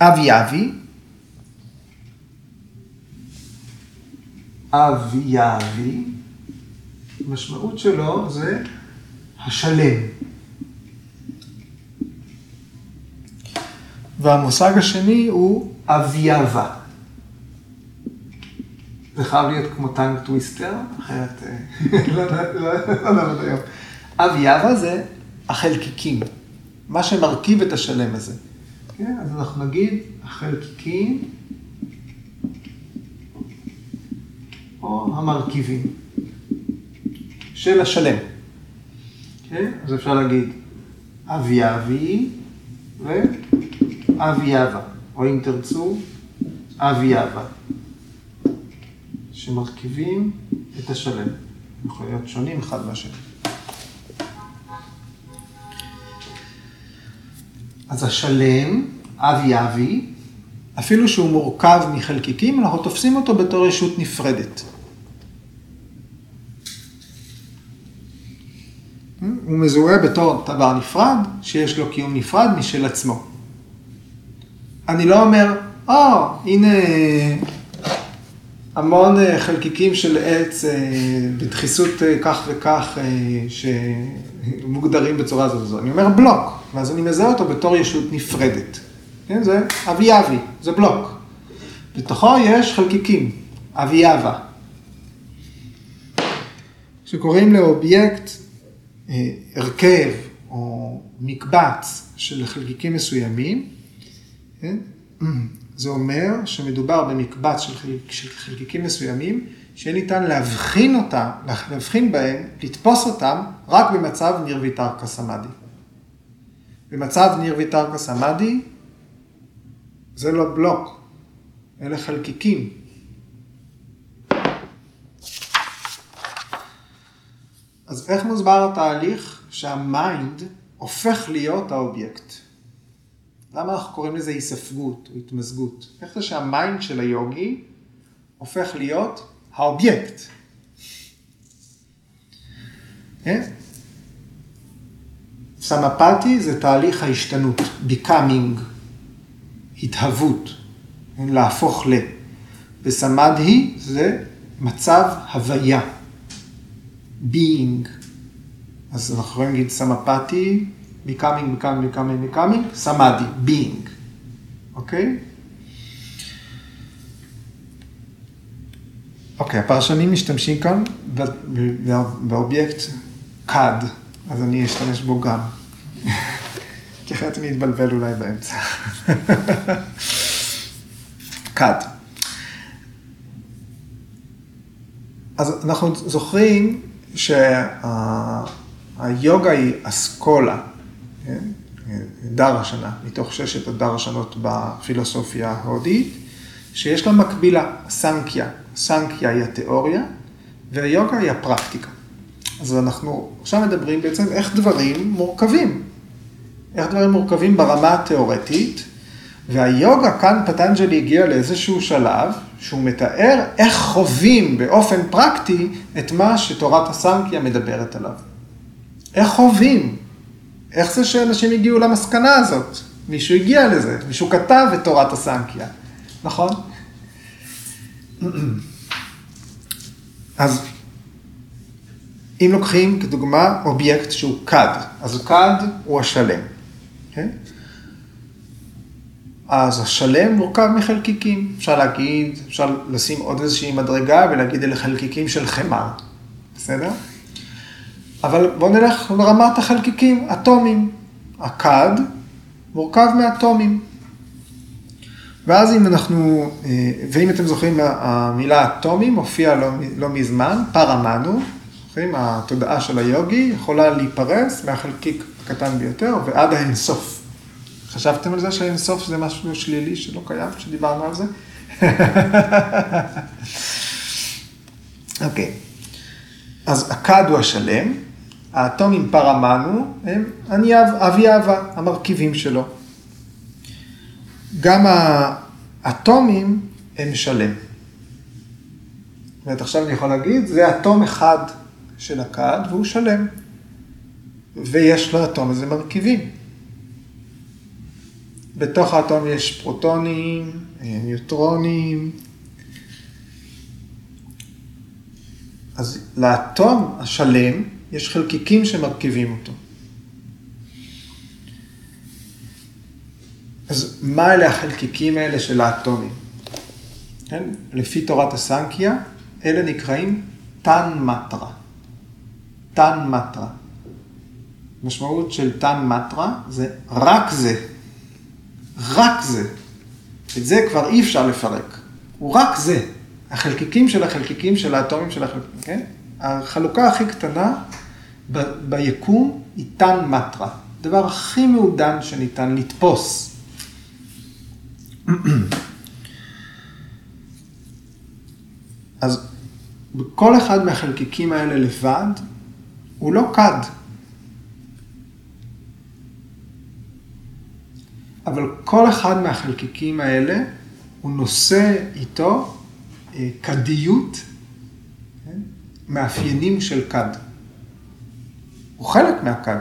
אביאבי, אביאבי, המשמעות שלו זה השלם. והמושג השני הוא אביאבה. זה חייב להיות כמו tongue twister, אחרת לא נעבוד היום. אביאבה זה החלקיקים, מה שמרכיב את השלם הזה. כן, אז אנחנו נגיד החלקיקים או המרכיבים של השלם. כן, אז אפשר להגיד אביאבי ואביאבה, או אם תרצו, אביאבה. שמרכיבים את השלם. יכול להיות שונים אחד מהשני. אז השלם, אבי אבי, אפילו שהוא מורכב מחלקיקים, אנחנו תופסים אותו בתור ישות נפרדת. הוא מזוהה בתור דבר נפרד, שיש לו קיום נפרד משל עצמו. אני לא אומר, או, oh, הנה המון אה, חלקיקים של עץ אה, בדחיסות אה, כך וכך שמוגדרים בצורה הזאת וזו. אני אומר בלוק, ואז אני מזהה אותו בתור ישות נפרדת. כן, זה אבי אבי, זה בלוק. בתוכו יש חלקיקים, אבי אבה. שקוראים לאובייקט הרכב או מקבץ של חלקיקים מסוימים, כן? זה אומר שמדובר במקבץ של, חלק, של חלקיקים מסוימים, שיהיה ניתן להבחין אותם, להבחין בהם, לתפוס אותם, רק במצב ניר ויתרקה סמאדי. במצב ניר ויתרקה סמאדי, זה לא בלוק, אלה חלקיקים. אז איך מוסבר התהליך שה mind הופך להיות האובייקט? למה אנחנו קוראים לזה היספגות או התמזגות? איך זה שה mind של היוגי הופך להיות האובייקט? כן? סמפתי זה תהליך ההשתנות, becoming, התהוות, כן? להפוך ל. וסמדהי זה מצב הוויה, being. אז אנחנו יכולים להגיד סמפתי, becoming, becoming, becoming, becoming, סמאדי, being, אוקיי? אוקיי, הפרשנים משתמשים כאן באובייקט CAD, אז אני אשתמש בו גם. כי אחרת אני אתבלבל אולי באמצע. CAD. אז אנחנו זוכרים שהיוגה היא אסכולה, כן? דר השנה, מתוך ששת הדר השנות בפילוסופיה ההודית, שיש לה מקבילה, סנקיה. סנקיה היא התיאוריה, והיוגה היא הפרקטיקה. אז אנחנו עכשיו מדברים בעצם איך דברים מורכבים. איך דברים מורכבים ברמה התיאורטית, והיוגה, כאן פטנג'לי הגיע לאיזשהו שלב, שהוא מתאר איך חווים באופן פרקטי את מה שתורת הסנקיה מדברת עליו. איך חווים? איך זה שאנשים הגיעו למסקנה הזאת? מישהו הגיע לזה, מישהו כתב את תורת הסנקיה, נכון? אז אם לוקחים כדוגמה אובייקט שהוא כד, אז כד הוא השלם. Okay? כן? אז השלם מורכב מחלקיקים. אפשר להגיד, אפשר לשים עוד איזושהי מדרגה ולהגיד אלה חלקיקים של חמר, בסדר? אבל בואו נלך לרמת החלקיקים, אטומים. הכד מורכב מאטומים. ואז אם אנחנו, אה, ואם אתם זוכרים, המילה אטומים הופיעה לא, לא מזמן, פרמנו, זוכרים, התודעה של היוגי יכולה להיפרס מהחלקיק הקטן ביותר ועד האינסוף. חשבתם על זה שהאינסוף זה משהו שלילי שלא קיים, כשדיברנו על זה? אוקיי. okay. אז הכד הוא השלם, האטומים פרמנו הם אני אבי אהבה, המרכיבים שלו. גם האטומים הם שלם. זאת אומרת, עכשיו אני יכול להגיד, זה אטום אחד של הכד והוא שלם. ויש לאטום הזה מרכיבים. בתוך האטום יש פרוטונים, ניוטרונים. אז לאטום השלם יש חלקיקים שמרכיבים אותו. אז מה אלה החלקיקים האלה של האטומים? כן? לפי תורת הסנקיה, אלה נקראים טן מטרה. טן מטרה. משמעות של טן מטרה זה רק זה. רק זה. את זה כבר אי אפשר לפרק. הוא רק זה. החלקיקים של החלקיקים של האטומים של החלקיקים, כן? החלוקה הכי קטנה ב- ביקום טן מטרה. הדבר הכי מעודן שניתן לתפוס. אז כל אחד מהחלקיקים האלה לבד הוא לא כד. אבל כל אחד מהחלקיקים האלה הוא נושא איתו אה, כדיות, כן? מאפיינים של כד. הוא חלק מהכד.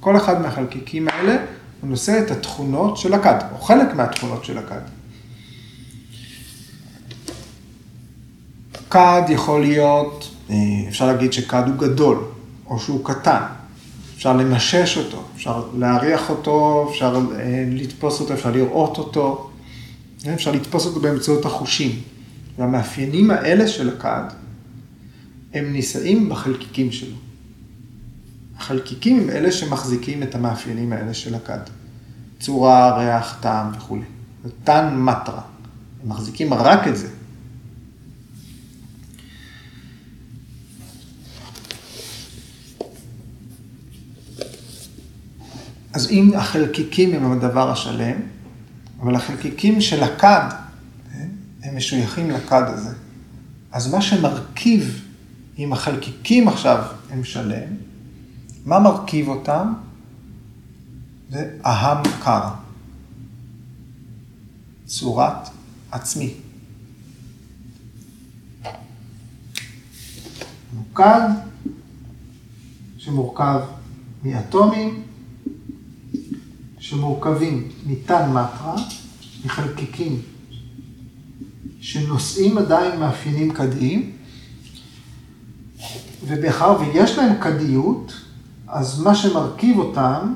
כל אחד מהחלקיקים האלה הוא נושא את התכונות של הכד, או חלק מהתכונות של הכד. כד יכול להיות, אה, אפשר להגיד שכד הוא גדול, או שהוא קטן. אפשר למשש אותו, אפשר להריח אותו, אפשר אה, לתפוס אותו, אפשר לראות אותו, אה, אפשר לתפוס אותו באמצעות החושים. והמאפיינים האלה של הכד, הם נישאים בחלקיקים שלו. החלקיקים הם אלה שמחזיקים את המאפיינים האלה של הכד. צורה, ריח, טעם וכולי. זה תן מטרה. הם מחזיקים רק את זה. אז אם החלקיקים הם הדבר השלם, אבל החלקיקים של הכד, הם משויכים לכד הזה. אז מה שמרכיב, אם החלקיקים עכשיו הם שלם, מה מרכיב אותם? זה אהם קרא. צורת עצמי. מוקד שמורכב מאטומים שמורכבים מתן מטרה, מחלקיקים שנושאים עדיין מאפיינים כדיים, ובאחר ויש להם כדיות, אז מה שמרכיב אותם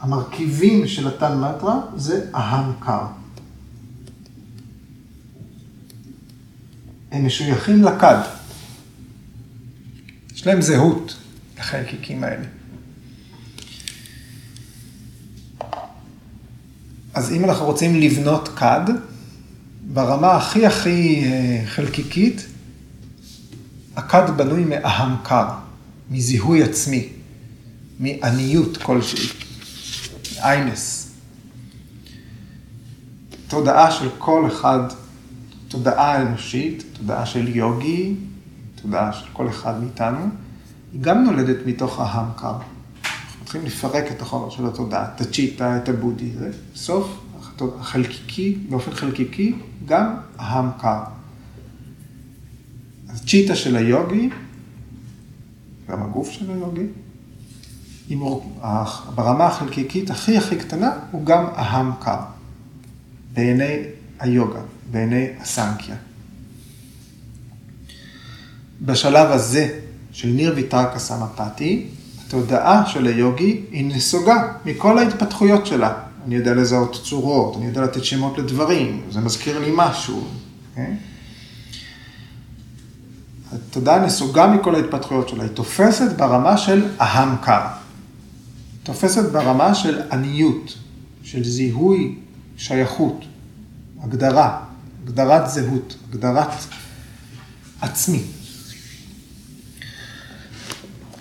המרכיבים של התן מטרה זה אהנקר. הם משויכים לכד. יש להם זהות לחלקיקים האלה. אז אם אנחנו רוצים לבנות כד, ברמה הכי הכי אה, חלקיקית, הכד בנוי מאהנקר, מזיהוי עצמי, מעניות כלשהי, איינס. תודעה של כל אחד, תודעה אנושית, תודעה של יוגי, תודעה של כל אחד מאיתנו, היא גם נולדת מתוך ההמקר. אנחנו צריכים לפרק את החומר של התודעה, את הצ'יטה, את הבודי, בסוף החלקיקי, באופן חלקיקי, גם ההמקר. הצ'יטה של היוגי, גם הגוף של היוגי, ברמה החלקיקית הכי הכי קטנה, הוא גם ההמקר, בעיני היוגה, בעיני הסנקיה. בשלב הזה של ניר ויטרקה סמפתי, התודעה של היוגי היא נסוגה מכל ההתפתחויות שלה. אני יודע לזהות צורות, אני יודע לתת שמות לדברים, זה מזכיר לי משהו. Okay? אוקיי? התודעה נסוגה מכל ההתפתחויות שלה, היא תופסת ברמה של אהמקר. תופסת ברמה של עניות, של זיהוי שייכות, הגדרה, הגדרת זהות, הגדרת עצמי.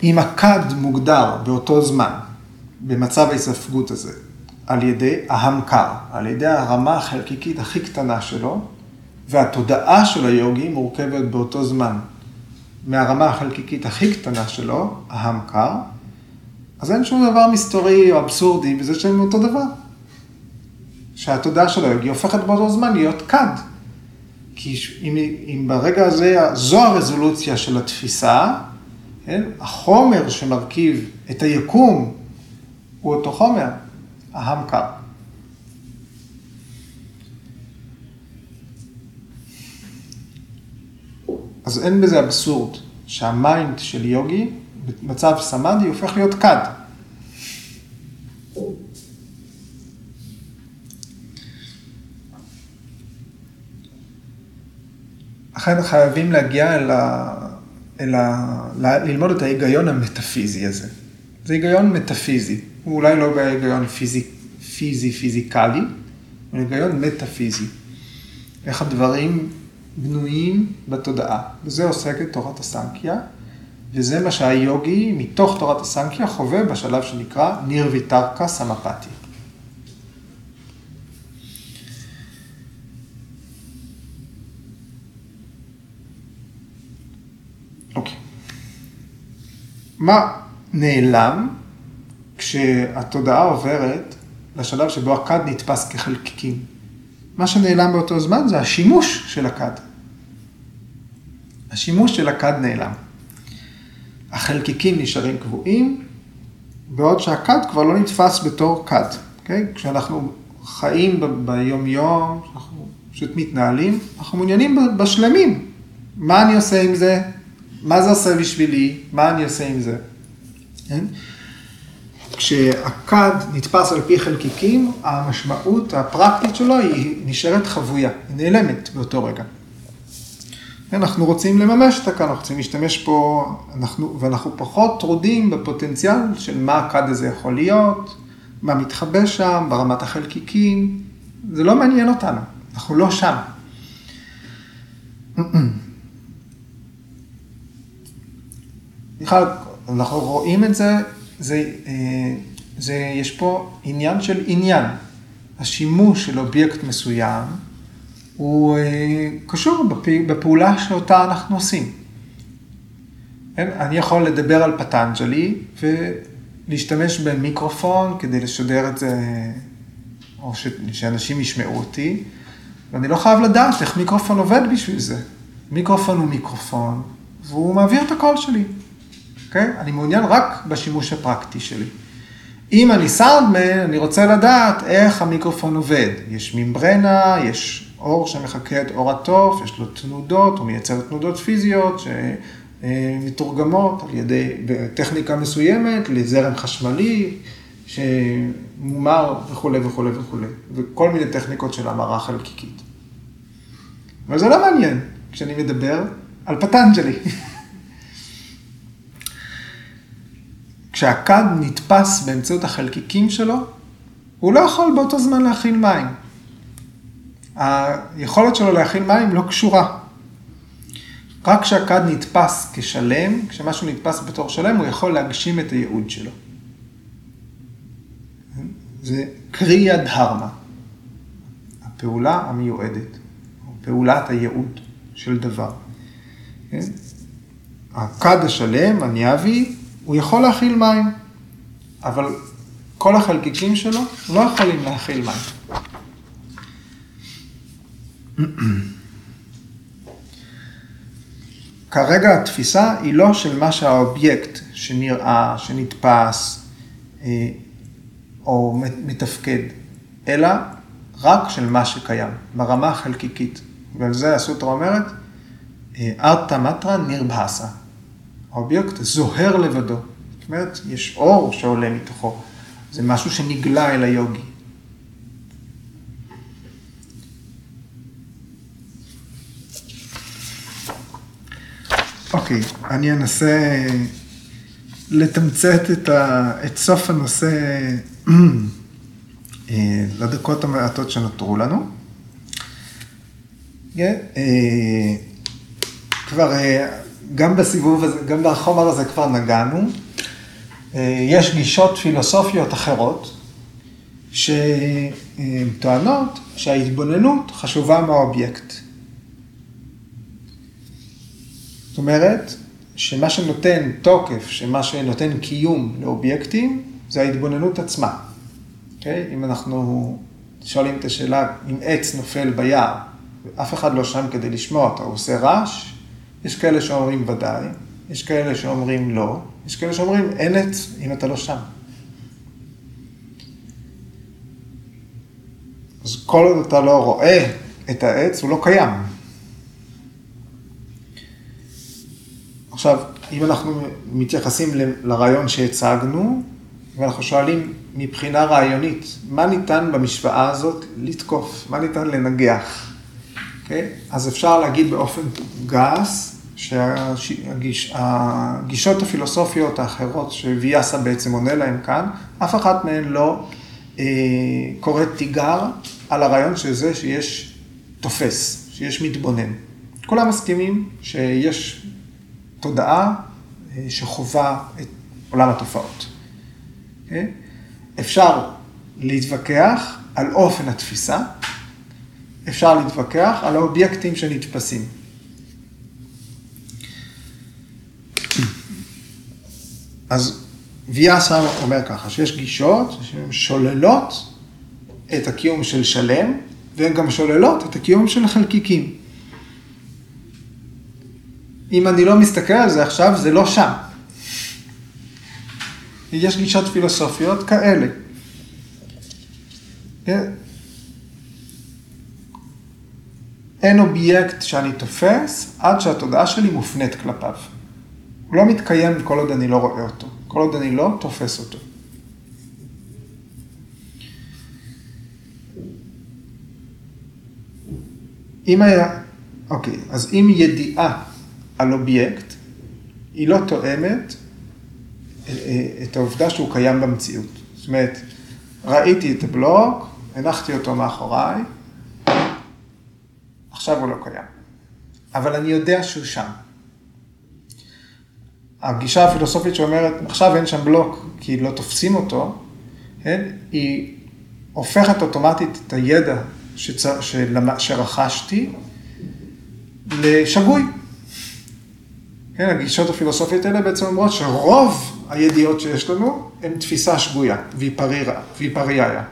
אם הכד מוגדר באותו זמן, במצב ההיספגות הזה, על ידי ההמקר, על ידי הרמה החלקיקית הכי קטנה שלו, והתודעה של היוגי מורכבת באותו זמן מהרמה החלקיקית הכי קטנה שלו, ההמקר, אז אין שום דבר מסתורי או אבסורדי בזה שהם אותו דבר. שהתודעה של היוגי הופכת באותו זמן להיות כד. כי אם, אם ברגע הזה, זו הרזולוציה של התפיסה, כן? החומר שמרכיב את היקום הוא אותו חומר, ההמקר. אז אין בזה אבסורד שה mind של יוגי במצב סמאדי הופך להיות כד. לכן חייבים להגיע אל ה... אל ה... ללמוד את ההיגיון המטאפיזי הזה. זה היגיון מטאפיזי, הוא אולי לא בהיגיון פיזי, פיזי, פיזיקלי, הוא היגיון מטאפיזי. איך הדברים בנויים בתודעה. וזה עוסקת תורת הסנקיה, וזה מה שהיוגי מתוך תורת הסנקיה חווה בשלב שנקרא ניר ויטרקה סמפתי. אוקיי. מה נעלם כשהתודעה עוברת לשלב שבו הכד נתפס כחלקיקים? מה שנעלם באותו זמן זה השימוש של הכד. השימוש של הכד נעלם. החלקיקים נשארים קבועים, בעוד שהכד כבר לא נתפס בתור כד. Okay? אוקיי? כשאנחנו חיים ביום-יום, כשאנחנו פשוט מתנהלים, אנחנו מעוניינים בשלמים. מה אני עושה עם זה? מה זה עושה בשבילי? מה אני עושה עם זה? כן? כשהכד נתפס על פי חלקיקים, המשמעות הפרקטית שלו היא נשארת חבויה, היא נעלמת באותו רגע. אנחנו רוצים לממש את הכד, אנחנו רוצים להשתמש פה, אנחנו, ואנחנו פחות טרודים בפוטנציאל של מה הכד הזה יכול להיות, מה מתחבא שם, ברמת החלקיקים, זה לא מעניין אותנו, אנחנו לא שם. בכלל, אנחנו רואים את זה זה, אה, זה, יש פה עניין של עניין. השימוש של אובייקט מסוים הוא אה, קשור בפעולה שאותה אנחנו עושים. אני יכול לדבר על פטנג'לי ולהשתמש במיקרופון כדי לשדר את זה, או ש... שאנשים ישמעו אותי, ואני לא חייב לדעת איך מיקרופון עובד בשביל זה. מיקרופון הוא מיקרופון, והוא מעביר את הקול שלי. אוקיי? Okay? אני מעוניין רק בשימוש הפרקטי שלי. אם אני סאונדמן, אני רוצה לדעת איך המיקרופון עובד. יש ממברנה, יש אור שמחכה את אור התוף, יש לו תנודות, הוא מייצר תנודות פיזיות שמתורגמות על ידי, בטכניקה מסוימת, לזרם חשמלי, שמומר וכולי וכולי וכולי, וכל מיני טכניקות של המרה חלקיקית. אבל זה לא מעניין כשאני מדבר על פטנג'לי. כשהכד נתפס באמצעות החלקיקים שלו, הוא לא יכול באותו זמן להכיל מים. היכולת שלו להכיל מים לא קשורה. רק כשהכד נתפס כשלם, כשמשהו נתפס בתור שלם, הוא יכול להגשים את הייעוד שלו. זה קריאה דהרמה, הפעולה המיועדת, או פעולת הייעוד של דבר. הכד השלם, הניאבי, הוא יכול להכיל מים, אבל כל החלקיקים שלו לא יכולים להכיל מים. כרגע התפיסה היא לא של מה שהאובייקט שנראה, שנתפס אה, או מתפקד, אלא רק של מה שקיים, ברמה החלקיקית. ועל זה הסוטרה אומרת, אה, ארתא מטרה נירבהסה. האובייקט זוהר לבדו. זאת אומרת, יש אור שעולה מתוכו. זה משהו שנגלה אל היוגי. אוקיי, אני אנסה לתמצת את, ה, את סוף הנושא אה, לדקות המעטות שנותרו לנו. אה, כבר אה, גם בסיבוב הזה, גם בחומר הזה כבר נגענו. יש גישות פילוסופיות אחרות שטוענות שההתבוננות חשובה מהאובייקט. זאת אומרת, שמה שנותן תוקף, שמה שנותן קיום לאובייקטים, זה ההתבוננות עצמה. Okay? אוקיי? אם אנחנו שואלים את השאלה, אם עץ נופל ביער, ואף אחד לא שם כדי לשמוע אותו, הוא עושה רעש, יש כאלה שאומרים ודאי, יש כאלה שאומרים לא, יש כאלה שאומרים אין עץ אם אתה לא שם. אז כל עוד אתה לא רואה את העץ, הוא לא קיים. עכשיו, אם אנחנו מתייחסים לרעיון שהצגנו, ואנחנו שואלים מבחינה רעיונית, מה ניתן במשוואה הזאת לתקוף? מה ניתן לנגח? Okay? אוקיי? אז אפשר להגיד באופן גס, שהגישות הפילוסופיות האחרות שוויאסה בעצם עונה להן כאן, אף אחת מהן לא אה, קוראת תיגר על הרעיון של זה שיש תופס, שיש מתבונן. כולם מסכימים שיש תודעה אה, שחווה את עולם התופעות. Okay? אוקיי? אפשר להתווכח על אופן התפיסה, אפשר להתווכח על האובייקטים שנתפסים. אז ויאסה אומר ככה, שיש גישות שהן שוללות את הקיום של שלם, והן גם שוללות את הקיום של חלקיקים. אם אני לא מסתכל על זה עכשיו, זה לא שם. יש גישות פילוסופיות כאלה. כן? אין אובייקט שאני תופס עד שהתודעה שלי מופנית כלפיו. הוא לא מתקיים כל עוד אני לא רואה אותו, כל עוד אני לא תופס אותו. אם היה, אוקיי, אז אם ידיעה על אובייקט, היא לא תואמת אה, אה, את העובדה שהוא קיים במציאות. זאת אומרת, ראיתי את הבלוק, הנחתי אותו מאחוריי, עכשיו הוא לא קיים. אבל אני יודע שהוא שם. הגישה הפילוסופית שאומרת, עכשיו אין שם בלוק כי לא תופסים אותו, כן? היא הופכת אוטומטית את הידע שצ... שלמ... שרכשתי לשגוי. כן, הגישות הפילוסופיות האלה בעצם אומרות שרוב הידיעות שיש לנו הן תפיסה שגויה, ויפרייה.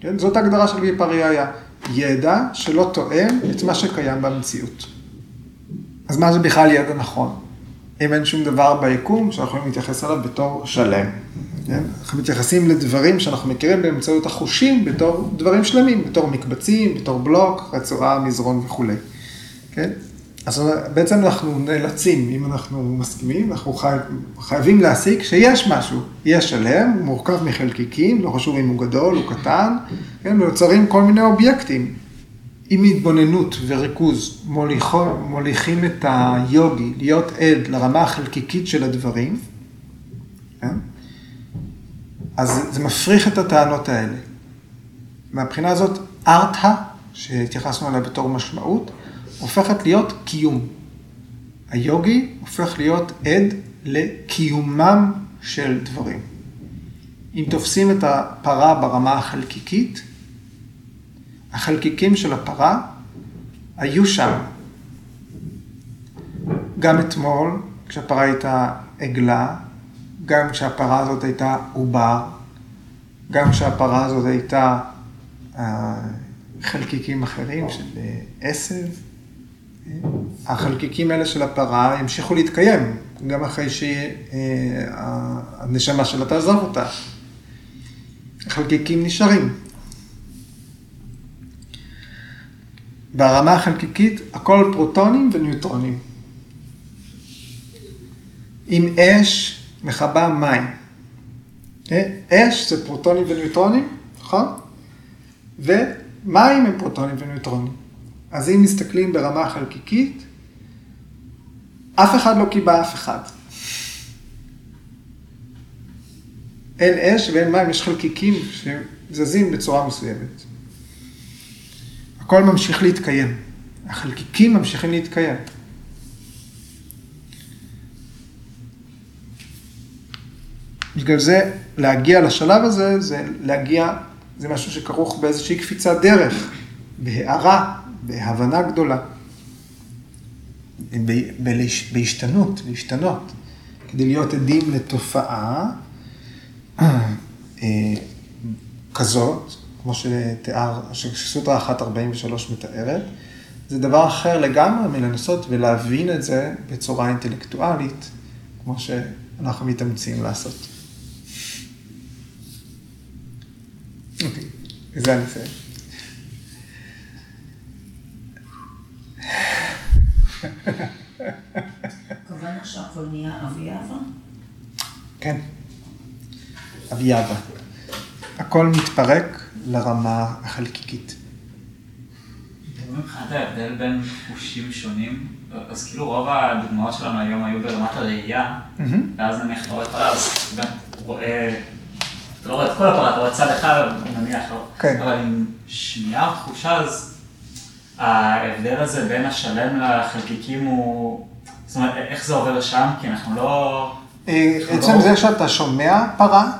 כן, זאת ההגדרה של ויפרייה, ידע שלא תואם את מה שקיים במציאות. אז מה זה בכלל ידע נכון? אם אין שום דבר ביקום שאנחנו יכולים להתייחס אליו בתור שלם. כן? אנחנו מתייחסים לדברים שאנחנו מכירים באמצעות החושים בתור דברים שלמים, בתור מקבצים, בתור בלוק, רצועה, מזרון וכולי. כן? אז בעצם אנחנו נאלצים, אם אנחנו מסכימים, אנחנו חייב, חייבים להסיק שיש משהו. יש שלם, הוא מורכב מחלקיקים, לא חשוב אם הוא גדול, הוא קטן, כן, ונוצרים כל מיני אובייקטים. עם התבוננות וריכוז מוליכו, מוליכים את היוגי להיות עד לרמה החלקיקית של הדברים, כן? אז זה מפריך את הטענות האלה. מהבחינה הזאת, ארתא, שהתייחסנו אליה בתור משמעות, הופכת להיות קיום. היוגי הופך להיות עד לקיומם של דברים. אם תופסים את הפרה ברמה החלקיקית, החלקיקים של הפרה היו שם. גם אתמול, כשהפרה הייתה עגלה, גם כשהפרה הזאת הייתה עובר, גם כשהפרה הזאת הייתה אה, חלקיקים אחרים של אה, עשב, החלקיקים האלה של הפרה המשיכו להתקיים, גם אחרי שהנשמה שלה תעזוב אותה. החלקיקים נשארים. ברמה החלקיקית הכל פרוטונים וניוטרונים. עם אש מכבה מים. אש זה פרוטונים וניוטרונים, נכון? ומים הם פרוטונים וניוטרונים. אז אם מסתכלים ברמה חלקיקית, אף אחד לא קיבע אף אחד. אין אש ואין מים, יש חלקיקים שזזים בצורה מסוימת. הכל ממשיך להתקיים. החלקיקים ממשיכים להתקיים. בגלל זה, להגיע לשלב הזה, זה להגיע, זה משהו שכרוך באיזושהי קפיצת דרך, בהערה, בהבנה גדולה. בהשתנות, להשתנות, כדי להיות עדים לתופעה אה, כזאת, כמו שתיאר, שסוטרה 143 מתארת, זה דבר אחר לגמרי מלנסות ולהבין את זה בצורה אינטלקטואלית, כמו שאנחנו מתאמצים לעשות. אוקיי, בזה אני אסיים. נהיה אביאבה? כן, אביאבה. הכל מתפרק לרמה החלקיקית. מבחינת ההבדל בין חושים שונים, אז כאילו רוב הדוגמאות שלנו היום היו ברמת הראייה, ואז נניח אתה רואה אז אתה רואה, אתה לא רואה את כל הפרה, אתה רואה צד אחד, נניח, כן. אבל עם שמיעה או תחושה, אז ההבדל הזה בין השלם לחלקיקים הוא, זאת אומרת, איך זה עובר שם? כי אנחנו לא... אה, עצם זה שאתה שומע פרה,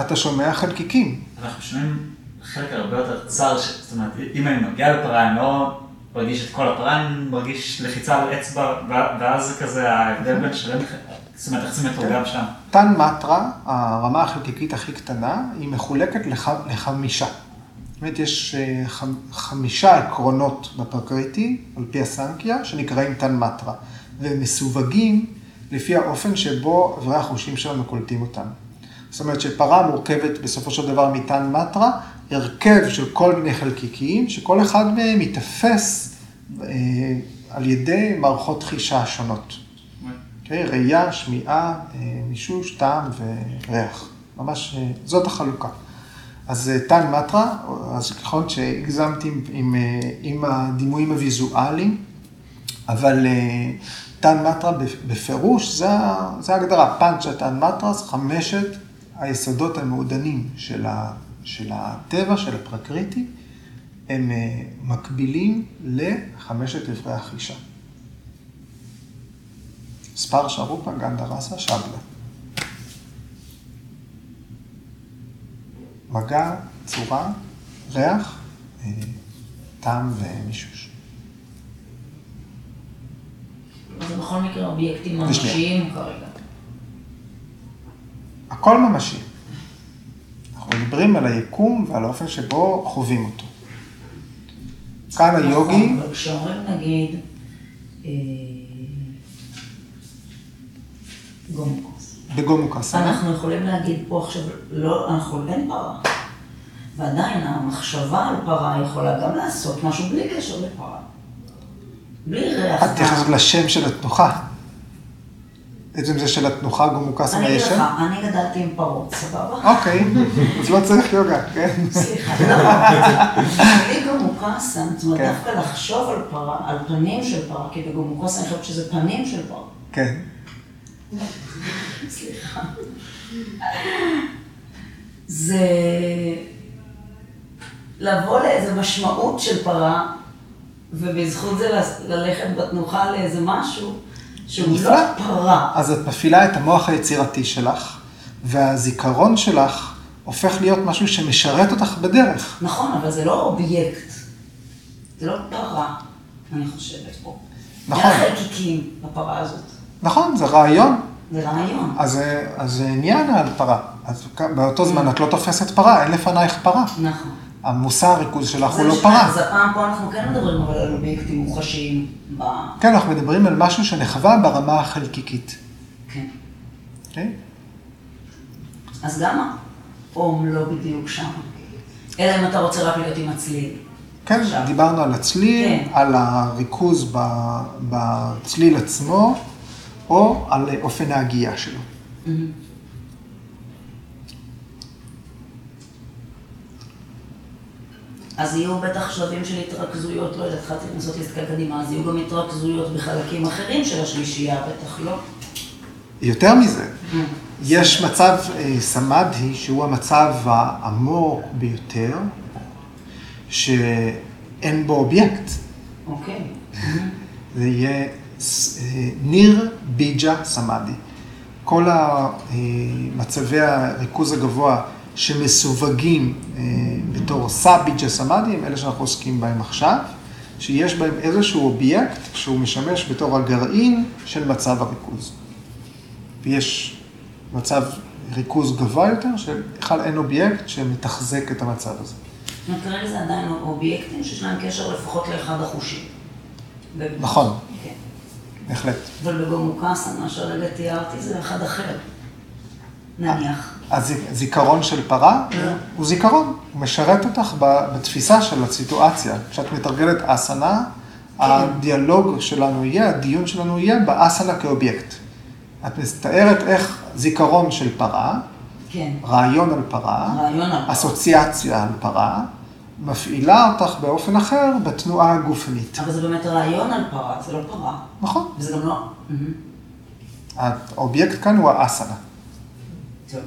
אתה שומע חלקיקים. אנחנו שומעים חלק הרבה יותר צר, זאת אומרת, אם אני מגיע לפרה, אני לא מרגיש את כל הפרה, אני מרגיש לחיצה על אצבע, ואז זה כזה ההבדל בין שלם, זאת אומרת, איך זה מתורגם שם. טן מטרה, הרמה החלקיקית הכי קטנה, היא מחולקת לח, לחמישה. אומרת, יש אה, חמישה עקרונות בפרקריטי, על פי הסנקיה, שנקראים טן מטרה, והם מסווגים לפי האופן שבו אברי החושים שלנו קולטים אותם. זאת אומרת שפרה מורכבת בסופו של דבר מטן מטרה, הרכב של כל מיני חלקיקים, שכל אחד מהם ייתפס אה, על ידי מערכות חישה שונות. Okay, אוקיי? ראייה, שמיעה, אה, מישוש, טעם וריח. ממש, אה, זאת החלוקה. אז טן מטרה, אז ככל שהגזמתי עם, עם, עם הדימויים הוויזואליים, אבל טן מטרה בפירוש, זה ההגדרה, פאנצ'ה טן מטרה, זה חמשת היסודות המעודנים של, ה, של הטבע, של הפרקריטי, הם אה, מקבילים לחמשת אברי החישה. ספר שרופה, גנדה רסה, שבלה. מגע, צורה, ריח, אה, טעם ומישוש. זה בכל מקרה אובייקטים ממשיים כרגע. הכל ממשי. אנחנו מדברים על היקום ועל האופן שבו חווים אותו. כאן היוגי... נכון, אבל כשאומרים נגיד אה, גומוקוס. בגומוקוס. אנחנו יכולים להגיד פה עכשיו, לא, אנחנו אין פרה. ועדיין המחשבה על פרה יכולה גם לעשות משהו בלי קשר לפרה. בלי ריח. את מתייחסת לשם של התנוחה. עצם זה של התנוחה גומוקסנה אני אגיד לך? אני גדלתי עם פרות, סבבה? אוקיי, אז לא צריך יוגה, כן? סליחה, לא. בשבילי גומוקסן, זאת אומרת, כן. דווקא לחשוב על פרה, על פנים של פרה, כי בגומוקסן אני חושבת שזה פנים של פרה. כן. סליחה. זה לבוא לאיזה משמעות של פרה, ובזכות זה ללכת בתנוחה לאיזה משהו שהוא. לא פרה. אז את מפעילה את המוח היצירתי שלך, והזיכרון שלך הופך להיות משהו שמשרת אותך בדרך. נכון, אבל זה לא אובייקט. זה לא פרה, אני חושבת פה. נכון. זה חלקיקים בפרה הזאת. נכון, זה רעיון. זה רעיון. אז זה- עניין על פרה. אז באותו זמן את לא תופסת פרה, אין לפנייך פרה. נכון. המושא הריכוז שלך הוא לא פרה. אז הפעם פה אנחנו כן מדברים אבל על אובייקטים מוחשיים. כן, אנחנו מדברים על משהו שנחווה ברמה החלקיקית. כן. אוקיי? אז גם האום לא בדיוק שם. אלא אם אתה רוצה רק להיות עם הצליל. כן, עכשיו. דיברנו על הצליל, כן. על הריכוז בצליל עצמו, או על אופן ההגייה שלו. אז יהיו בטח שלבים של התרכזויות, לא יודעת, התחלתי לנסות להסתכל קדימה, אז יהיו גם התרכזויות בחלקים אחרים של השלישייה, בטח לא. יותר מזה, יש מצב אה, סמאדי, שהוא המצב העמוק ביותר, שאין בו אובייקט. אוקיי. זה יהיה אה, נירביג'ה סמאדי. כל מצבי הריכוז הגבוה שמסווגים אה, בתור סאביג'ה סמאדי, הם אלה שאנחנו עוסקים בהם עכשיו, שיש בהם איזשהו אובייקט שהוא משמש בתור הגרעין של מצב הריכוז. ויש מצב ריכוז גבוה יותר, שבכלל אין אובייקט שמתחזק את המצב הזה. זאת אומרת, כרגע זה עדיין אובייקטים שיש להם קשר לפחות לאחד החושים. נכון. כן. בהחלט. אבל בגומוקסה, מה שהרגע תיארתי, זה אחד אחר. נניח. הזיכרון של פרה כן. הוא זיכרון, הוא משרת אותך בתפיסה של הסיטואציה. כשאת מתרגלת אסנה, הדיאלוג שלנו יהיה, הדיון שלנו יהיה באסנה כאובייקט. את מתארת איך זיכרון של פרה, כן. רעיון על פרה, רעיון על פרה. אסוציאציה על פרה, מפעילה אותך באופן אחר בתנועה הגופנית. אבל זה באמת רעיון על פרה, זה לא פרה. נכון. וזה גם לא... האובייקט כאן הוא האסנה. טוב.